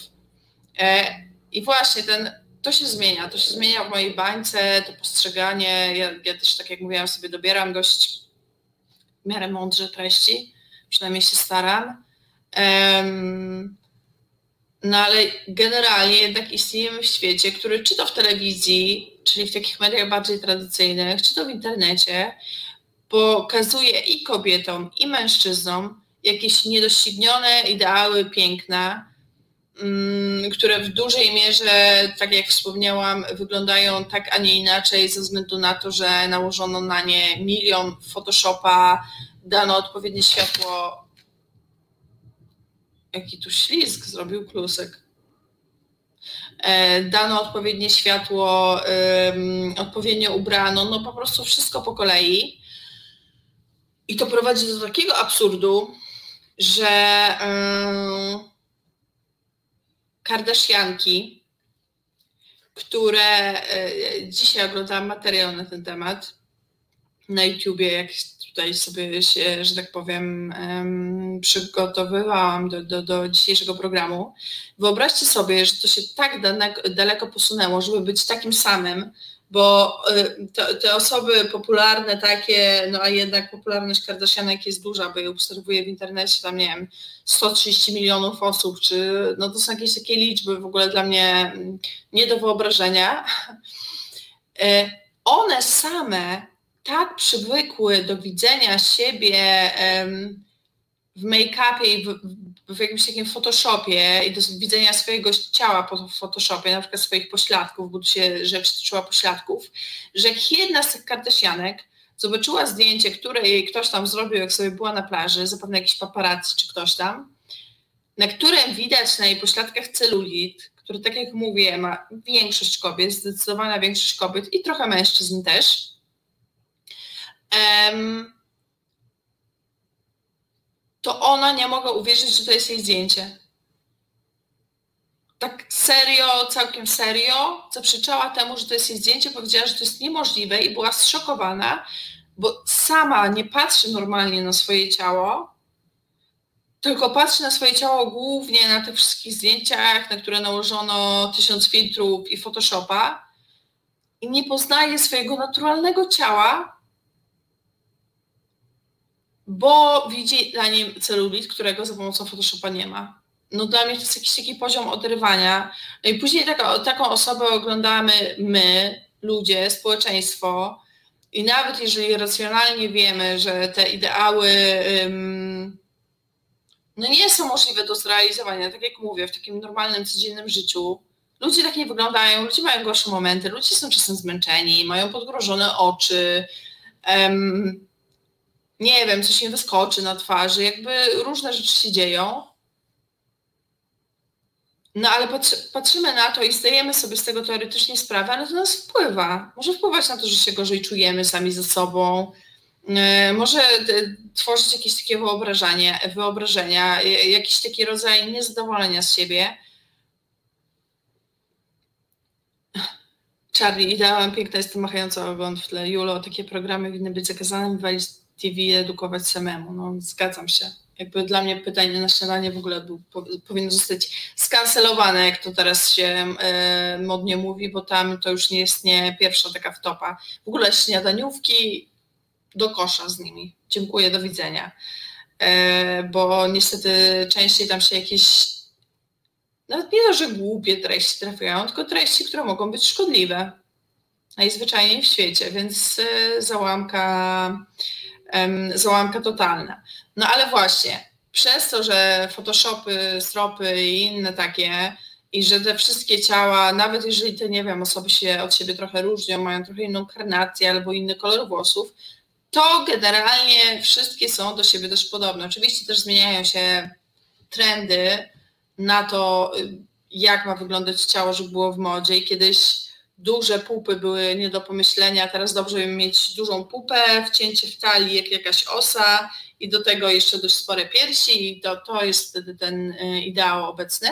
E, I właśnie ten, to się zmienia, to się zmienia w mojej bańce, to postrzeganie, ja, ja też tak jak mówiłam sobie dobieram dość w miarę mądrze treści, przynajmniej się staram. Um, no ale generalnie jednak istniejemy w świecie, który czy to w telewizji, czyli w takich mediach bardziej tradycyjnych, czy to w internecie, pokazuje i kobietom, i mężczyznom jakieś niedoścignione ideały piękna, które w dużej mierze, tak jak wspomniałam, wyglądają tak, a nie inaczej ze względu na to, że nałożono na nie milion Photoshopa, dano odpowiednie światło jaki tu ślizg zrobił klusek. E, dano odpowiednie światło, odpowiednio ubrano, no po prostu wszystko po kolei. I to prowadzi do takiego absurdu, że Kardashianki, które e, dzisiaj oglądałam materiał na ten temat na YouTubie, jak tutaj sobie się, że tak powiem, przygotowywałam do, do, do dzisiejszego programu. Wyobraźcie sobie, że to się tak daleko posunęło, żeby być takim samym, bo y, te, te, osoby popularne takie, no a jednak popularność Kardashianek jest duża, bo je obserwuję w internecie, tam nie wiem, 130 milionów osób, czy no to są jakieś takie liczby w ogóle dla mnie mm, nie do wyobrażenia. Y, one same tak przywykły do widzenia siebie w make-upie i w, w, jakimś takim Photoshopie i do widzenia swojego ciała po Photoshopie, na przykład swoich pośladków, bo tu się rzecz tyczyła pośladków, że jak jedna z tych kardesianek zobaczyła zdjęcie, które jej ktoś tam zrobił, jak sobie była na plaży, zapewne jakiś paparazzi czy ktoś tam, na którym widać na jej pośladkach celulit, który, tak jak mówię, ma większość kobiet, zdecydowana większość kobiet i trochę mężczyzn też, to ona nie mogła uwierzyć, że to jest jej zdjęcie. Tak serio, całkiem serio zaprzeczała temu, że to jest jej zdjęcie, powiedziała, że to jest niemożliwe i była zszokowana, bo sama nie patrzy normalnie na swoje ciało, tylko patrzy na swoje ciało głównie na tych wszystkich zdjęciach, na które nałożono tysiąc filtrów i Photoshopa i nie poznaje swojego naturalnego ciała, bo widzi na nim celulit, którego za pomocą Photoshopa nie ma. No dla mnie to jest jakiś taki poziom odrywania. No i później taka, taką osobę oglądamy my, ludzie, społeczeństwo i nawet jeżeli racjonalnie wiemy, że te ideały no nie są możliwe do zrealizowania, tak jak mówię, w takim normalnym, codziennym życiu, ludzie tak nie wyglądają, ludzie mają gorsze momenty, ludzie są czasem zmęczeni, mają podgrożone oczy, um, nie wiem, coś mi wyskoczy na twarzy, jakby różne rzeczy się dzieją. No ale patrzymy na to i zdajemy sobie z tego teoretycznie sprawę, ale to nas wpływa. Może wpływać na to, że się gorzej czujemy sami ze sobą, e, może tworzyć jakieś takie wyobrażenie, wyobrażenia, jakiś taki rodzaj niezadowolenia z siebie. Charlie, ideałem piękna jest machająca ogon w tle. Julo, takie programy winny być zakazane, wywalić TV, edukować samemu. No, zgadzam się jakby dla mnie pytanie na śniadanie w ogóle był, powinno zostać skancelowane, jak to teraz się e, modnie mówi, bo tam to już nie jest nie pierwsza taka wtopa. W ogóle śniadaniówki do kosza z nimi. Dziękuję, do widzenia. E, bo niestety częściej tam się jakieś nawet nie że głupie treści trafiają, tylko treści, które mogą być szkodliwe najzwyczajniej w świecie, więc e, załamka, załamka totalna. No ale właśnie, przez to, że Photoshopy, stropy i inne takie, i że te wszystkie ciała, nawet jeżeli te, nie wiem, osoby się od siebie trochę różnią, mają trochę inną karnację albo inny kolor włosów, to generalnie wszystkie są do siebie dość podobne. Oczywiście też zmieniają się trendy na to, jak ma wyglądać ciało, żeby było w modzie i kiedyś duże pupy były nie do pomyślenia, teraz dobrze mieć dużą pupę, wcięcie w talii jak jakaś osa i do tego jeszcze dość spore piersi i to, to jest wtedy ten y, ideał obecny.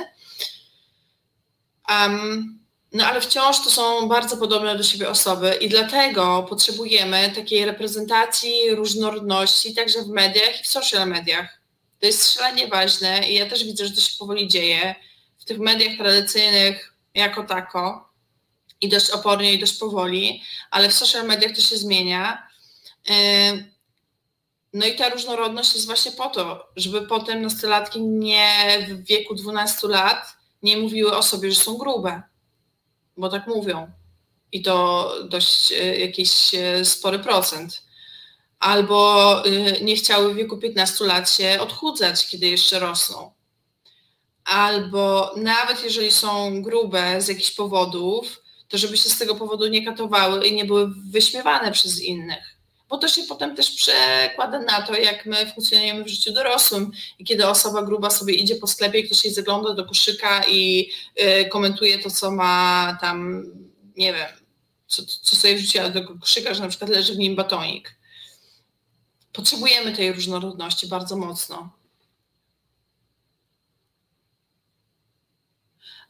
Um, no ale wciąż to są bardzo podobne do siebie osoby i dlatego potrzebujemy takiej reprezentacji różnorodności także w mediach i w social mediach. To jest szalenie ważne i ja też widzę, że to się powoli dzieje w tych mediach tradycyjnych jako tako i dość opornie i dość powoli, ale w social mediach to się zmienia. Y, no i ta różnorodność jest właśnie po to, żeby potem nastolatki nie w wieku 12 lat nie mówiły o sobie, że są grube, bo tak mówią. I to dość e, jakiś e, spory procent. Albo e, nie chciały w wieku 15 lat się odchudzać, kiedy jeszcze rosną. Albo nawet jeżeli są grube z jakichś powodów, to żeby się z tego powodu nie katowały i nie były wyśmiewane przez innych bo to się potem też przekłada na to, jak my funkcjonujemy w życiu dorosłym. I kiedy osoba gruba sobie idzie po sklepie i ktoś jej zagląda do koszyka i y, komentuje to, co ma tam, nie wiem, co, co sobie wrzuciła do koszyka, że na przykład leży w nim batonik. Potrzebujemy tej różnorodności bardzo mocno.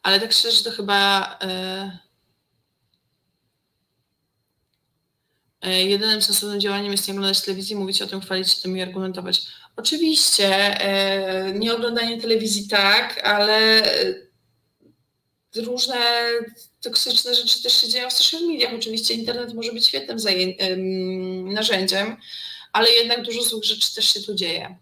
Ale tak szczerze to chyba... Y, jedynym sensownym działaniem jest nie oglądać telewizji, mówić o tym, chwalić się tym i argumentować. Oczywiście, e, nie oglądanie telewizji tak, ale różne toksyczne rzeczy też się dzieją w social mediach. Oczywiście internet może być świetnym narzędziem, ale jednak dużo złych rzeczy też się tu dzieje.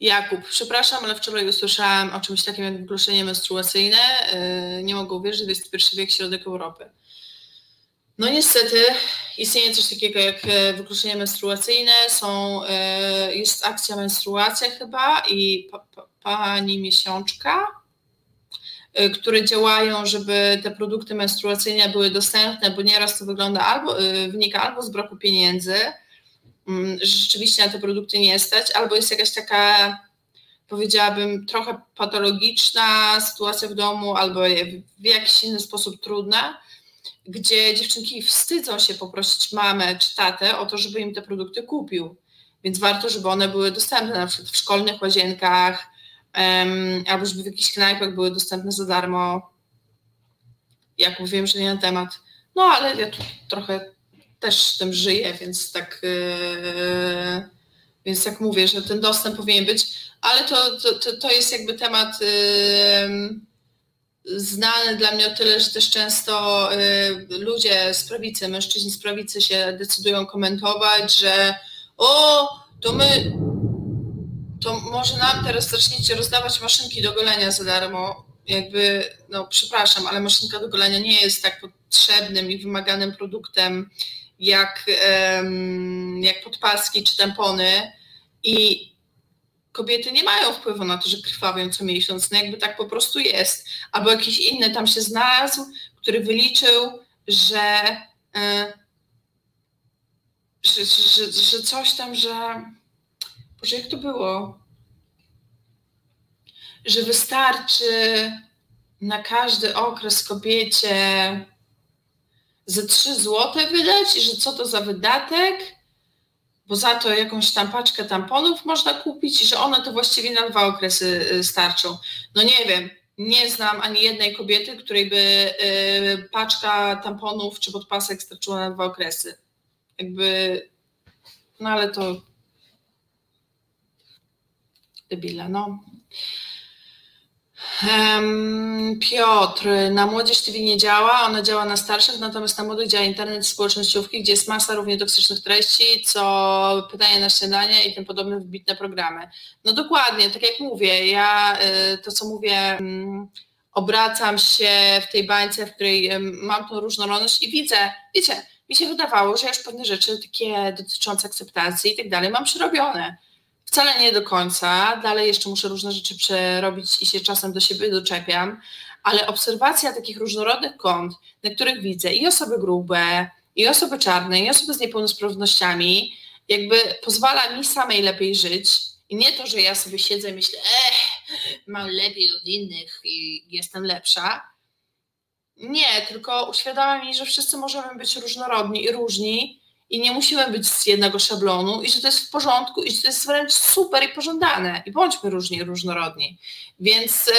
Jakub, przepraszam, ale wczoraj usłyszałam o czymś takim jak wykluczenie menstruacyjne. E, nie mogę uwierzyć, że jest XXI wiek, środek Europy. No niestety istnieje coś takiego jak e, wykluczenie menstruacyjne, są, e, jest akcja menstruacja chyba i pa, pa, pani miesiączka, e, które działają, żeby te produkty menstruacyjne były dostępne, bo nieraz to wygląda albo, wynika albo z braku pieniędzy, mm, że rzeczywiście na te produkty nie stać, albo jest jakaś taka powiedziałabym trochę patologiczna sytuacja w domu, albo w jakiś inny sposób trudna, gdzie dziewczynki wstydzą się poprosić mamę czy tatę o to, żeby im te produkty kupił. Więc warto, żeby one były dostępne na przykład w szkolnych łazienkach um, albo żeby w jakichś knajpach były dostępne za darmo. Jak mówiłem, że nie na temat. No ale ja tu trochę też tym żyję, więc tak, yy, więc tak mówię, że ten dostęp powinien być, ale to, to, to jest jakby temat yy, znane dla mnie o tyle, że też często y, ludzie z prawicy, mężczyźni z prawicy się decydują komentować, że o, to my, to może nam teraz zaczniecie rozdawać maszynki do golenia za darmo. Jakby, no przepraszam, ale maszynka do golenia nie jest tak potrzebnym i wymaganym produktem jak, jak podpaski czy tampony. I kobiety nie mają wpływu na to, że krwawią co miesiąc, no jakby tak po prostu jest. Albo jakiś inny tam się znalazł, który wyliczył, że y, że, że, że coś tam, że. Boże, jak to było? Że wystarczy na każdy okres kobiecie ze 3 złote wydać i że co to za wydatek, za to jakąś tam paczkę tamponów można kupić że one to właściwie na dwa okresy y, starczą. No nie wiem, nie znam ani jednej kobiety, której by y, paczka tamponów czy podpasek starczyła na dwa okresy. Jakby, no ale to debila, no. Piotr, na młodzież TV nie działa, ona działa na starszych, natomiast na młodych działa internet społecznościówki, gdzie jest masa równie toksycznych treści, co pytania na śniadanie i tym podobne wybitne programy. No dokładnie, tak jak mówię, ja y, to co mówię, mm, obracam się w tej bańce, w której mam tą różnorodność i widzę, wiecie, mi się wydawało, że już pewne rzeczy takie dotyczące akceptacji i tak dalej mam przerobione Wcale nie do końca, dalej jeszcze muszę różne rzeczy przerobić i się czasem do siebie doczepiam, ale obserwacja takich różnorodnych kont, na których widzę i osoby grube, i osoby czarne, i osoby z niepełnosprawnościami, jakby pozwala mi samej lepiej żyć. I nie to, że ja sobie siedzę i myślę, eh, mam lepiej od innych i jestem lepsza. Nie, tylko uświadamia mi, że wszyscy możemy być różnorodni i różni i nie musimy być z jednego szablonu i że to jest w porządku i że to jest wręcz super i pożądane i bądźmy różni, różnorodni. Więc y,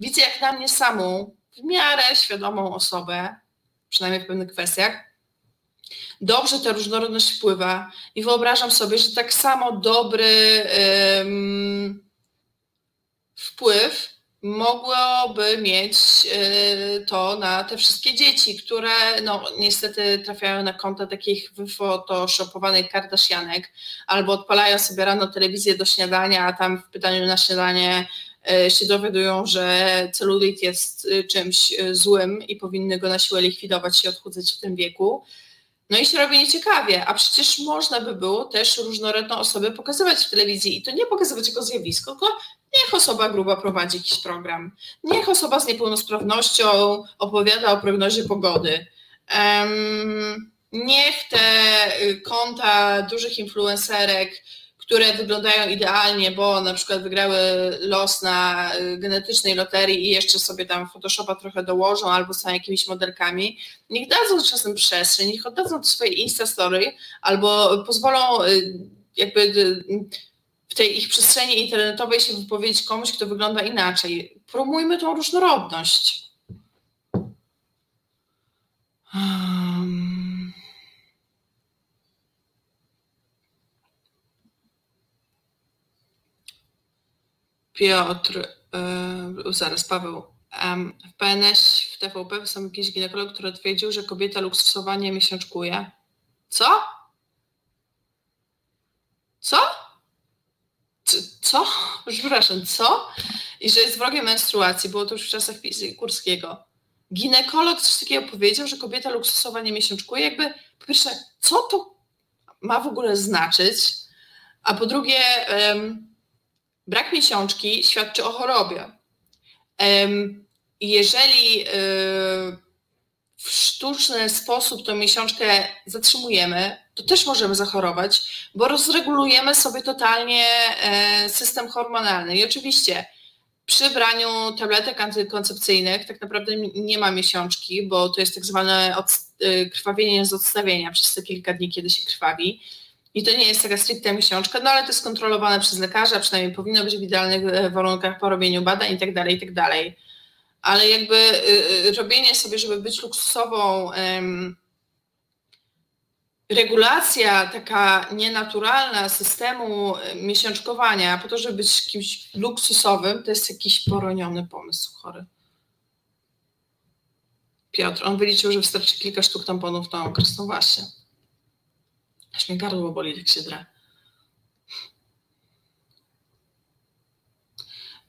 widzę jak na mnie samą, w miarę świadomą osobę, przynajmniej w pewnych kwestiach, dobrze ta różnorodność wpływa i wyobrażam sobie, że tak samo dobry wpływ mogłoby mieć y, to na te wszystkie dzieci, które no, niestety trafiają na konta takich wyfotoshopowanych Kardashianek albo odpalają sobie rano telewizję do śniadania, a tam w pytaniu na śniadanie y, się dowiadują, że celulit jest y, czymś złym i powinny go na siłę likwidować i odchudzać w tym wieku. No i się robi nieciekawie, a przecież można by było też różnorodną osobę pokazywać w telewizji i to nie pokazywać jako zjawisko, tylko niech osoba gruba prowadzi jakiś program, niech osoba z niepełnosprawnością opowiada o prognozie pogody. Um, niech te y, konta dużych influencerek które wyglądają idealnie, bo na przykład wygrały los na y, genetycznej loterii i jeszcze sobie tam Photoshopa trochę dołożą albo są jakimiś modelkami, niech dadzą czasem przestrzeń, niech oddadzą swoje Instastory albo pozwolą y, jakby w tej ich przestrzeni internetowej się wypowiedzieć komuś, kto wygląda inaczej. Promujmy tą różnorodność. Um. Piotr, yy, zaraz Paweł, um, w PNS, w TVP są jakiś ginekolog, który twierdził, że kobieta luksusowanie miesiączkuje. Co? Co? Co? Przepraszam, co? I że jest wrogiem menstruacji, było to już w czasach Kurskiego. Ginekolog coś takiego powiedział, że kobieta luksusowanie miesiączkuje. Jakby, po pierwsze, co to ma w ogóle znaczyć? A po drugie, um, Brak miesiączki świadczy o chorobie. Jeżeli y, w sztuczny sposób tą miesiączkę zatrzymujemy, to też możemy zachorować, bo rozregulujemy sobie totalnie e, system hormonalny. I oczywiście przy braniu tabletek antykoncepcyjnych tak naprawdę nie ma miesiączki, bo to jest tak zwane y, krwawienie z odstawienia przez te kilka dni, kiedy się krwawi. I to nie jest taka stricte miesiączka, no ale to jest kontrolowane przez lekarza, przynajmniej powinno być w idealnych e, warunkach po robieniu badań i tak Ale jakby y, y, robienie sobie, żeby być luksusową, regulacja taka nienaturalna systemu e, miesiączkowania po to, żeby być kimś luksusowym, to jest jakiś poroniony pomysł chory. Piotr, on wyliczył, że wystarczy kilka sztuk tamponów na okres. No właśnie. Aż mnie gardło boli, jak się dra.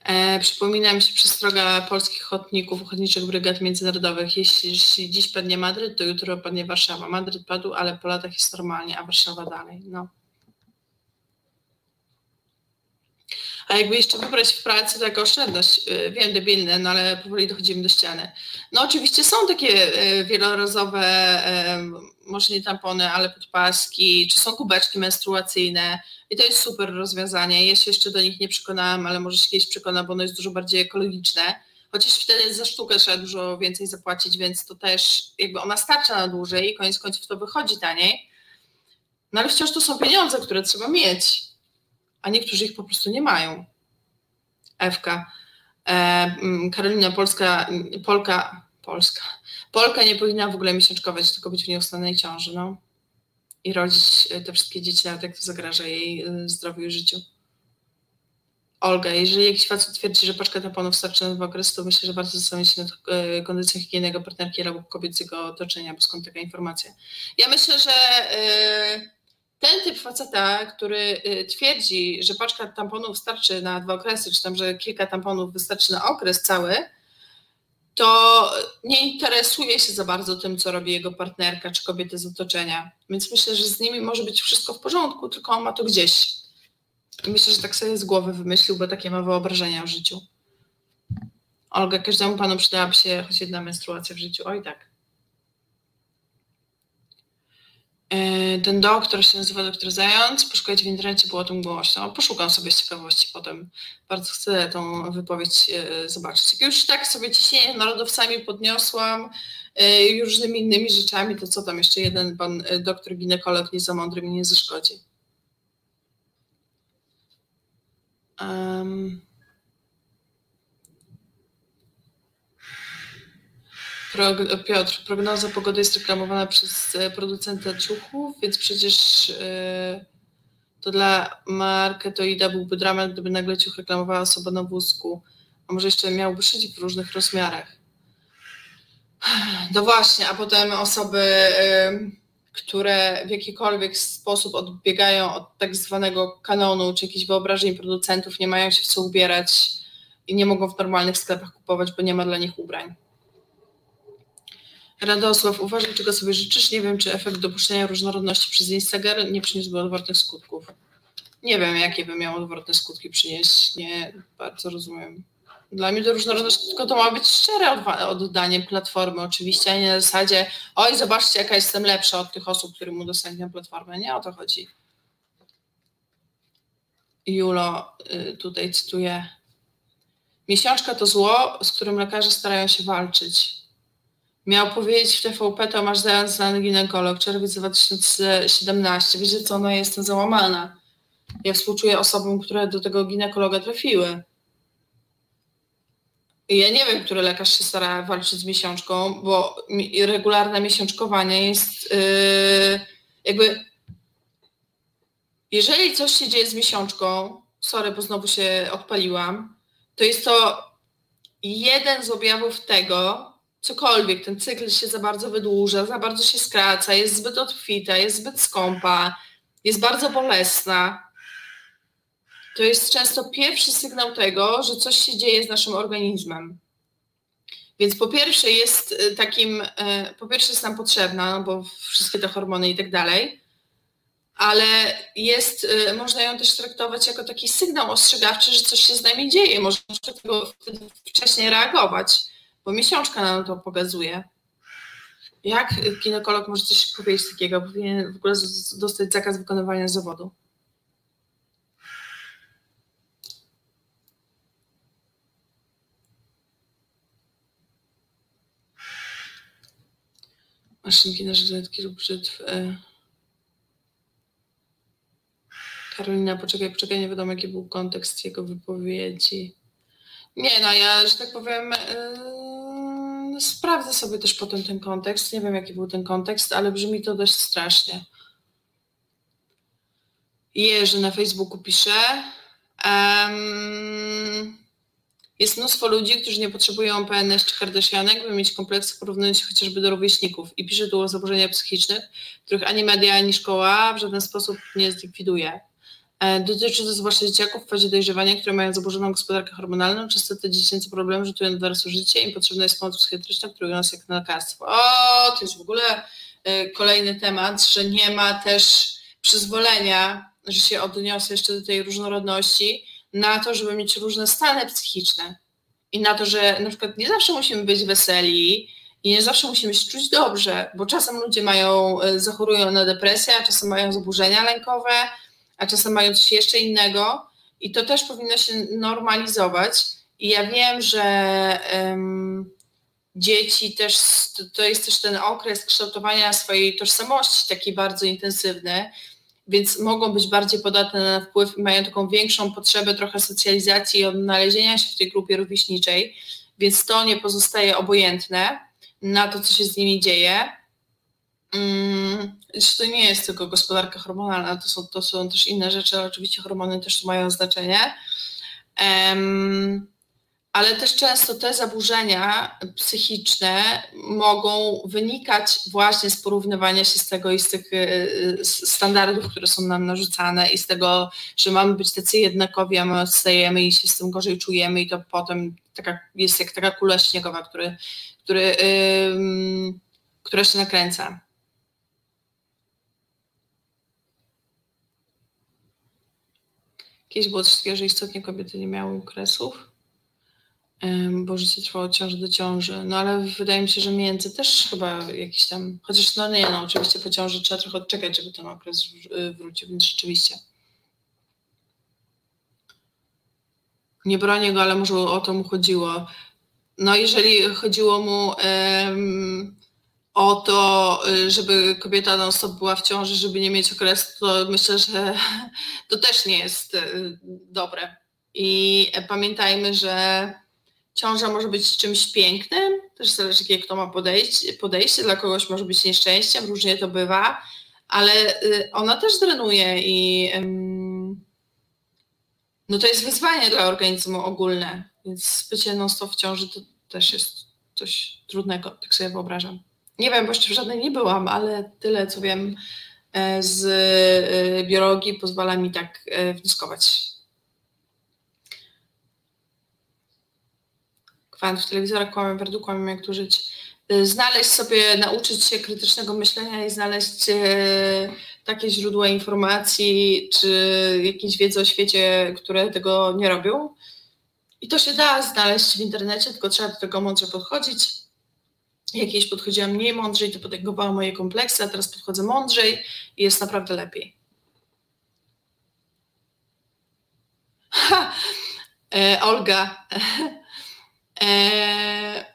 E, przypomina mi się przestroga polskich ochotników, ochotniczych brygad międzynarodowych. Jeśli, jeśli dziś padnie Madryt, to jutro padnie Warszawa. Madryt padł, ale po latach jest normalnie, a Warszawa dalej. No. A jakby jeszcze wybrać w pracy to jako oszczędność, y, wiem, debilne, no ale powoli dochodzimy do ściany. No oczywiście są takie y, wielorazowe, y, może nie tampony, ale podpaski, czy są kubeczki menstruacyjne i to jest super rozwiązanie. Ja się jeszcze do nich nie przekonałam, ale może się kiedyś przekona, bo ono jest dużo bardziej ekologiczne. Chociaż wtedy za sztukę trzeba dużo więcej zapłacić, więc to też jakby ona starcza na dłużej i koniec końców to wychodzi taniej. No ale wciąż to są pieniądze, które trzeba mieć a niektórzy ich po prostu nie mają. Ewka. E, mm, Karolina Polska, Polka, Polska. Polka nie powinna w ogóle miesiączkować, tylko być w nieustannej ciąży, no. I rodzić e, te wszystkie dzieci, nawet jak to zagraża jej e, zdrowiu i życiu. Olga, jeżeli jakiś facet twierdzi, że paczka tamponów starczy na dwa okresy, to myślę, że warto zastanowić się nad e, kondycją higiennego partnerki albo kobiecego otoczenia, bo skąd taka informacja. Ja myślę, że ten typ faceta, który twierdzi, że paczka tamponów starczy na dwa okresy, czy tam, że kilka tamponów wystarczy na okres cały, to nie interesuje się za bardzo tym, co robi jego partnerka czy kobiety z otoczenia. Więc myślę, że z nimi może być wszystko w porządku, tylko on ma to gdzieś. I myślę, że tak sobie z głowy wymyślił, bo takie ma wyobrażenia o życiu. Olga, każdemu panu przydałaby się choć jedna menstruacja w życiu. Oj tak. E, ten doktor się nazywa doktor Zając, poszukajcie w internecie, było o tym głośno. Poszukam sobie z ciekawości potem. Bardzo chcę tą wypowiedź e, zobaczyć. Już tak sobie ciśnienie narodowcami podniosłam e, i różnymi innymi rzeczami, to co tam jeszcze jeden pan doktor ginekolog nie za mądry mi nie zaszkodzi. Um. Piotr, prognoza pogody jest reklamowana przez e, producenta ciuchów, więc przecież e, to dla marketoida byłby dramat, gdyby nagle ciuch reklamowała osoba na wózku, a może jeszcze miałby szyć w różnych rozmiarach. No właśnie, a potem osoby, e, które w jakikolwiek sposób odbiegają od tak zwanego kanonu, czy jakichś wyobrażeń producentów, nie mają się w co ubierać i nie mogą w normalnych sklepach kupować, bo nie ma dla nich ubrań. Radosław, uważaj, czego sobie życzysz. Nie wiem, czy efekt dopuszczenia różnorodności przez Instagram nie przyniósłby odwrotnych skutków. Nie wiem, jakie by miało odwrotne skutki przynieść. Nie bardzo rozumiem. Dla mnie to różnorodność, tylko to ma być szczere oddanie platformy oczywiście, a nie na zasadzie oj, zobaczcie, jaka jestem lepsza od tych osób, którym udostępniam platformę. Nie o to chodzi. Julo y, tutaj cytuję. Miesiączka to zło, z którym lekarze starają się walczyć. Miał powiedzieć w TVP Tomasz Zając, znany ginekolog, czerwiec 2017. Wiecie co, no jestem załamana. Ja współczuję osobom, które do tego ginekologa trafiły. I ja nie wiem, który lekarz się stara walczyć z miesiączką, bo regularne miesiączkowanie jest yy, jakby jeżeli coś się dzieje z miesiączką, sorry, bo znowu się odpaliłam, to jest to jeden z objawów tego, cokolwiek, ten cykl się za bardzo wydłuża, za bardzo się skraca, jest zbyt otwita, jest zbyt skąpa, jest bardzo bolesna, to jest często pierwszy sygnał tego, że coś się dzieje z naszym organizmem. Więc po pierwsze jest y, takim, y, po pierwsze jest nam potrzebna, no bo wszystkie te hormony i tak dalej, ale jest, y, można ją też traktować jako taki sygnał ostrzegawczy, że coś się z nami dzieje, można tego wcześniej reagować bo miesiączka nam to pokazuje. Jak ginekolog może coś powiedzieć takiego? Powinien w ogóle dostać zakaz wykonywania zawodu. Maszynki na żyletki lub brzytw. E. Karolina, poczekaj, poczekaj, nie wiadomo jaki był kontekst jego wypowiedzi. Nie, no ja, że tak powiem, yy, sprawdzę sobie też potem ten kontekst. Nie wiem, jaki był ten kontekst, ale brzmi to dość strasznie. Jerzy na Facebooku pisze. Um, jest mnóstwo ludzi, którzy nie potrzebują PNS czy Kardashianek, by mieć porównując się chociażby do rówieśników. I pisze tu o zaburzeniach psychicznych, których ani media, ani szkoła w żaden sposób nie zlikwiduje. E, dotyczy to zwłaszcza dzieciaków w fazie dojrzewania, które mają zaburzoną gospodarkę hormonalną. Często te dziecięce problemy rzutują na dorosłe życie i potrzebna jest pomoc psychiatryczna, która nas jak lekarstwo. O, to jest w ogóle e, kolejny temat, że nie ma też przyzwolenia, że się odniosę jeszcze do tej różnorodności, na to, żeby mieć różne stany psychiczne i na to, że na przykład nie zawsze musimy być weseli i nie zawsze musimy się czuć dobrze, bo czasem ludzie mają, e, zachorują na depresję, czasem mają zaburzenia lękowe, a czasem mają coś jeszcze innego i to też powinno się normalizować. I ja wiem, że um, dzieci też, to jest też ten okres kształtowania swojej tożsamości taki bardzo intensywny, więc mogą być bardziej podatne na wpływ i mają taką większą potrzebę trochę socjalizacji i odnalezienia się w tej grupie rówieśniczej, więc to nie pozostaje obojętne na to, co się z nimi dzieje. Hmm, to nie jest tylko gospodarka hormonalna, to są, to są też inne rzeczy, oczywiście hormony też mają znaczenie. Um, ale też często te zaburzenia psychiczne mogą wynikać właśnie z porównywania się z tego i z tych y, standardów, które są nam narzucane i z tego, że mamy być tacy jednakowi, a my odstajemy i się z tym gorzej czujemy i to potem taka, jest jak taka kula śniegowa, który, który, która się nakręca. Kiedyś było coś takiego, że istotnie kobiety nie miały okresów bo życie trwało od ciąży do ciąży. No ale wydaje mi się, że między też chyba jakiś tam, chociaż no nie, no oczywiście po ciąży trzeba trochę odczekać, żeby ten okres y, wrócił, więc rzeczywiście. Nie bronię go, ale może o to mu chodziło. No jeżeli chodziło mu o to, y, żeby kobieta non stop była w ciąży, żeby nie mieć okresu, to myślę, że to też nie jest y, dobre. I pamiętajmy, że ciąża może być czymś pięknym, też zależy jakie kto ma podejście, podejście, dla kogoś może być nieszczęściem, różnie to bywa, ale y, ona też drenuje i no to jest wyzwanie dla organizmu ogólne, więc bycie non stop w ciąży to też jest coś trudnego, tak sobie wyobrażam. Nie wiem, bo jeszcze w żadnej nie byłam, ale tyle co wiem e, z e, biologii pozwala mi tak e, wnioskować. fanów telewizora kłamią, Werdu kłamią, jak tu żyć. Znaleźć sobie, nauczyć się krytycznego myślenia i znaleźć takie źródła informacji, czy jakieś wiedzy o świecie, które tego nie robią. I to się da znaleźć w internecie, tylko trzeba do tego mądrze podchodzić. Jakieś podchodziłam mniej mądrzej, to potęgowała moje kompleksy, a teraz podchodzę mądrzej i jest naprawdę lepiej. Ha! E, Olga, E,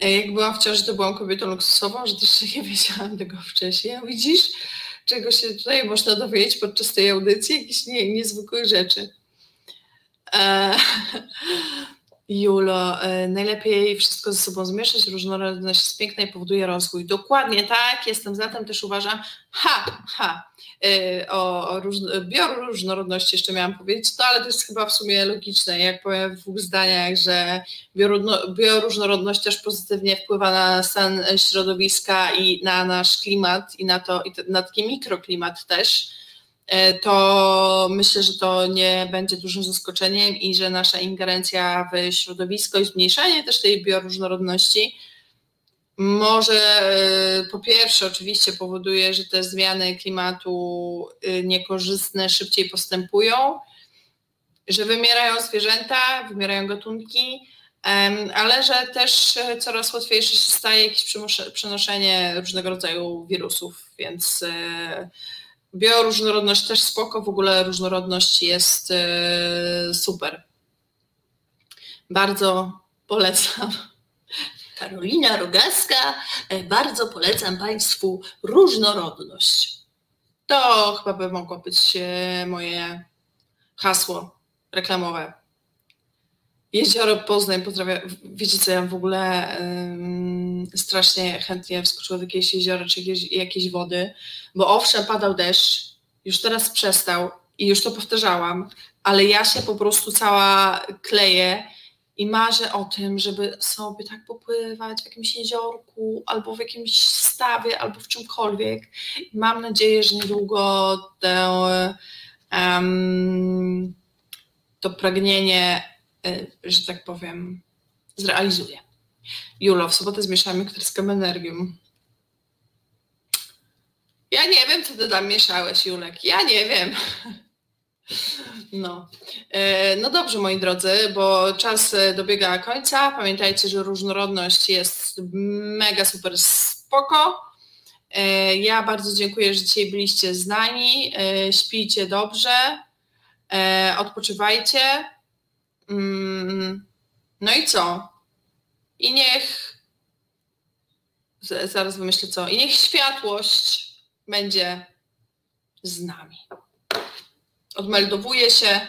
e, jak byłam w ciąży, to byłam kobietą luksusową, że też nie wiedziałam tego wcześniej. Widzisz, czego się tutaj można dowiedzieć podczas tej audycji? Jakieś nie, niezwykłych rzeczy. E, Julo, e, najlepiej wszystko ze sobą zmieszać, różnorodność jest piękna i powoduje rozwój. Dokładnie tak, jestem za tym, też uważam, ha, ha, e, o, o bioróżnorodności jeszcze miałam powiedzieć, no ale to jest chyba w sumie logiczne, jak powiem w dwóch zdaniach, że bioróżnorodność też pozytywnie wpływa na stan środowiska i na nasz klimat i na to, i na taki mikroklimat też, to myślę, że to nie będzie dużym zaskoczeniem i że nasza ingerencja w środowisko i zmniejszanie też tej bioróżnorodności może e, po pierwsze oczywiście powoduje, że te zmiany klimatu e, niekorzystne szybciej postępują, że wymierają zwierzęta, wymierają gatunki, ale że też coraz łatwiejsze się staje jakieś przenoszenie różnego rodzaju wirusów, więc Bioróżnorodność też spoko, w ogóle różnorodność jest e, super. Bardzo polecam. Karolina Rogaska, e, bardzo polecam Państwu różnorodność. To chyba by mogło być e, moje hasło reklamowe. Jezioro Poznań pozdrawiam. Wiecie co, ja w ogóle strasznie chętnie wskoczyła w jakieś jezioro czy jakieś, jakieś wody, bo owszem, padał deszcz, już teraz przestał i już to powtarzałam, ale ja się po prostu cała kleję i marzę o tym, żeby sobie tak popływać w jakimś jeziorku, albo w jakimś stawie, albo w czymkolwiek. I mam nadzieję, że niedługo tę, um, to pragnienie, że tak powiem, zrealizuję. Julo, w sobotę zmieszamy krytyską energią. Ja nie wiem, co ty tam mieszałeś, Julek. Ja nie wiem. No. E, no dobrze, moi drodzy, bo czas e, dobiega końca. Pamiętajcie, że różnorodność jest mega super spoko. Ja bardzo dziękuję, że dzisiaj byliście z nami. Śpijcie dobrze, odpoczywajcie. Mm, no i co? I niech zaraz wymyślę co. I niech światłość będzie z nami. Odmeldowuję się.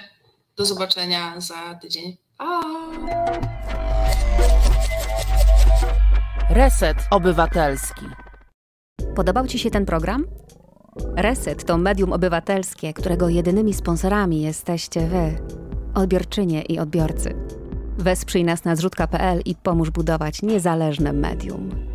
Do zobaczenia za tydzień. Pa! Reset Obywatelski. Podobał Ci się ten program? Reset to medium obywatelskie, którego jedynymi sponsorami jesteście Wy, odbiorczynie i odbiorcy. Wesprzyj nas na zrzutka.pl i pomóż budować niezależne medium.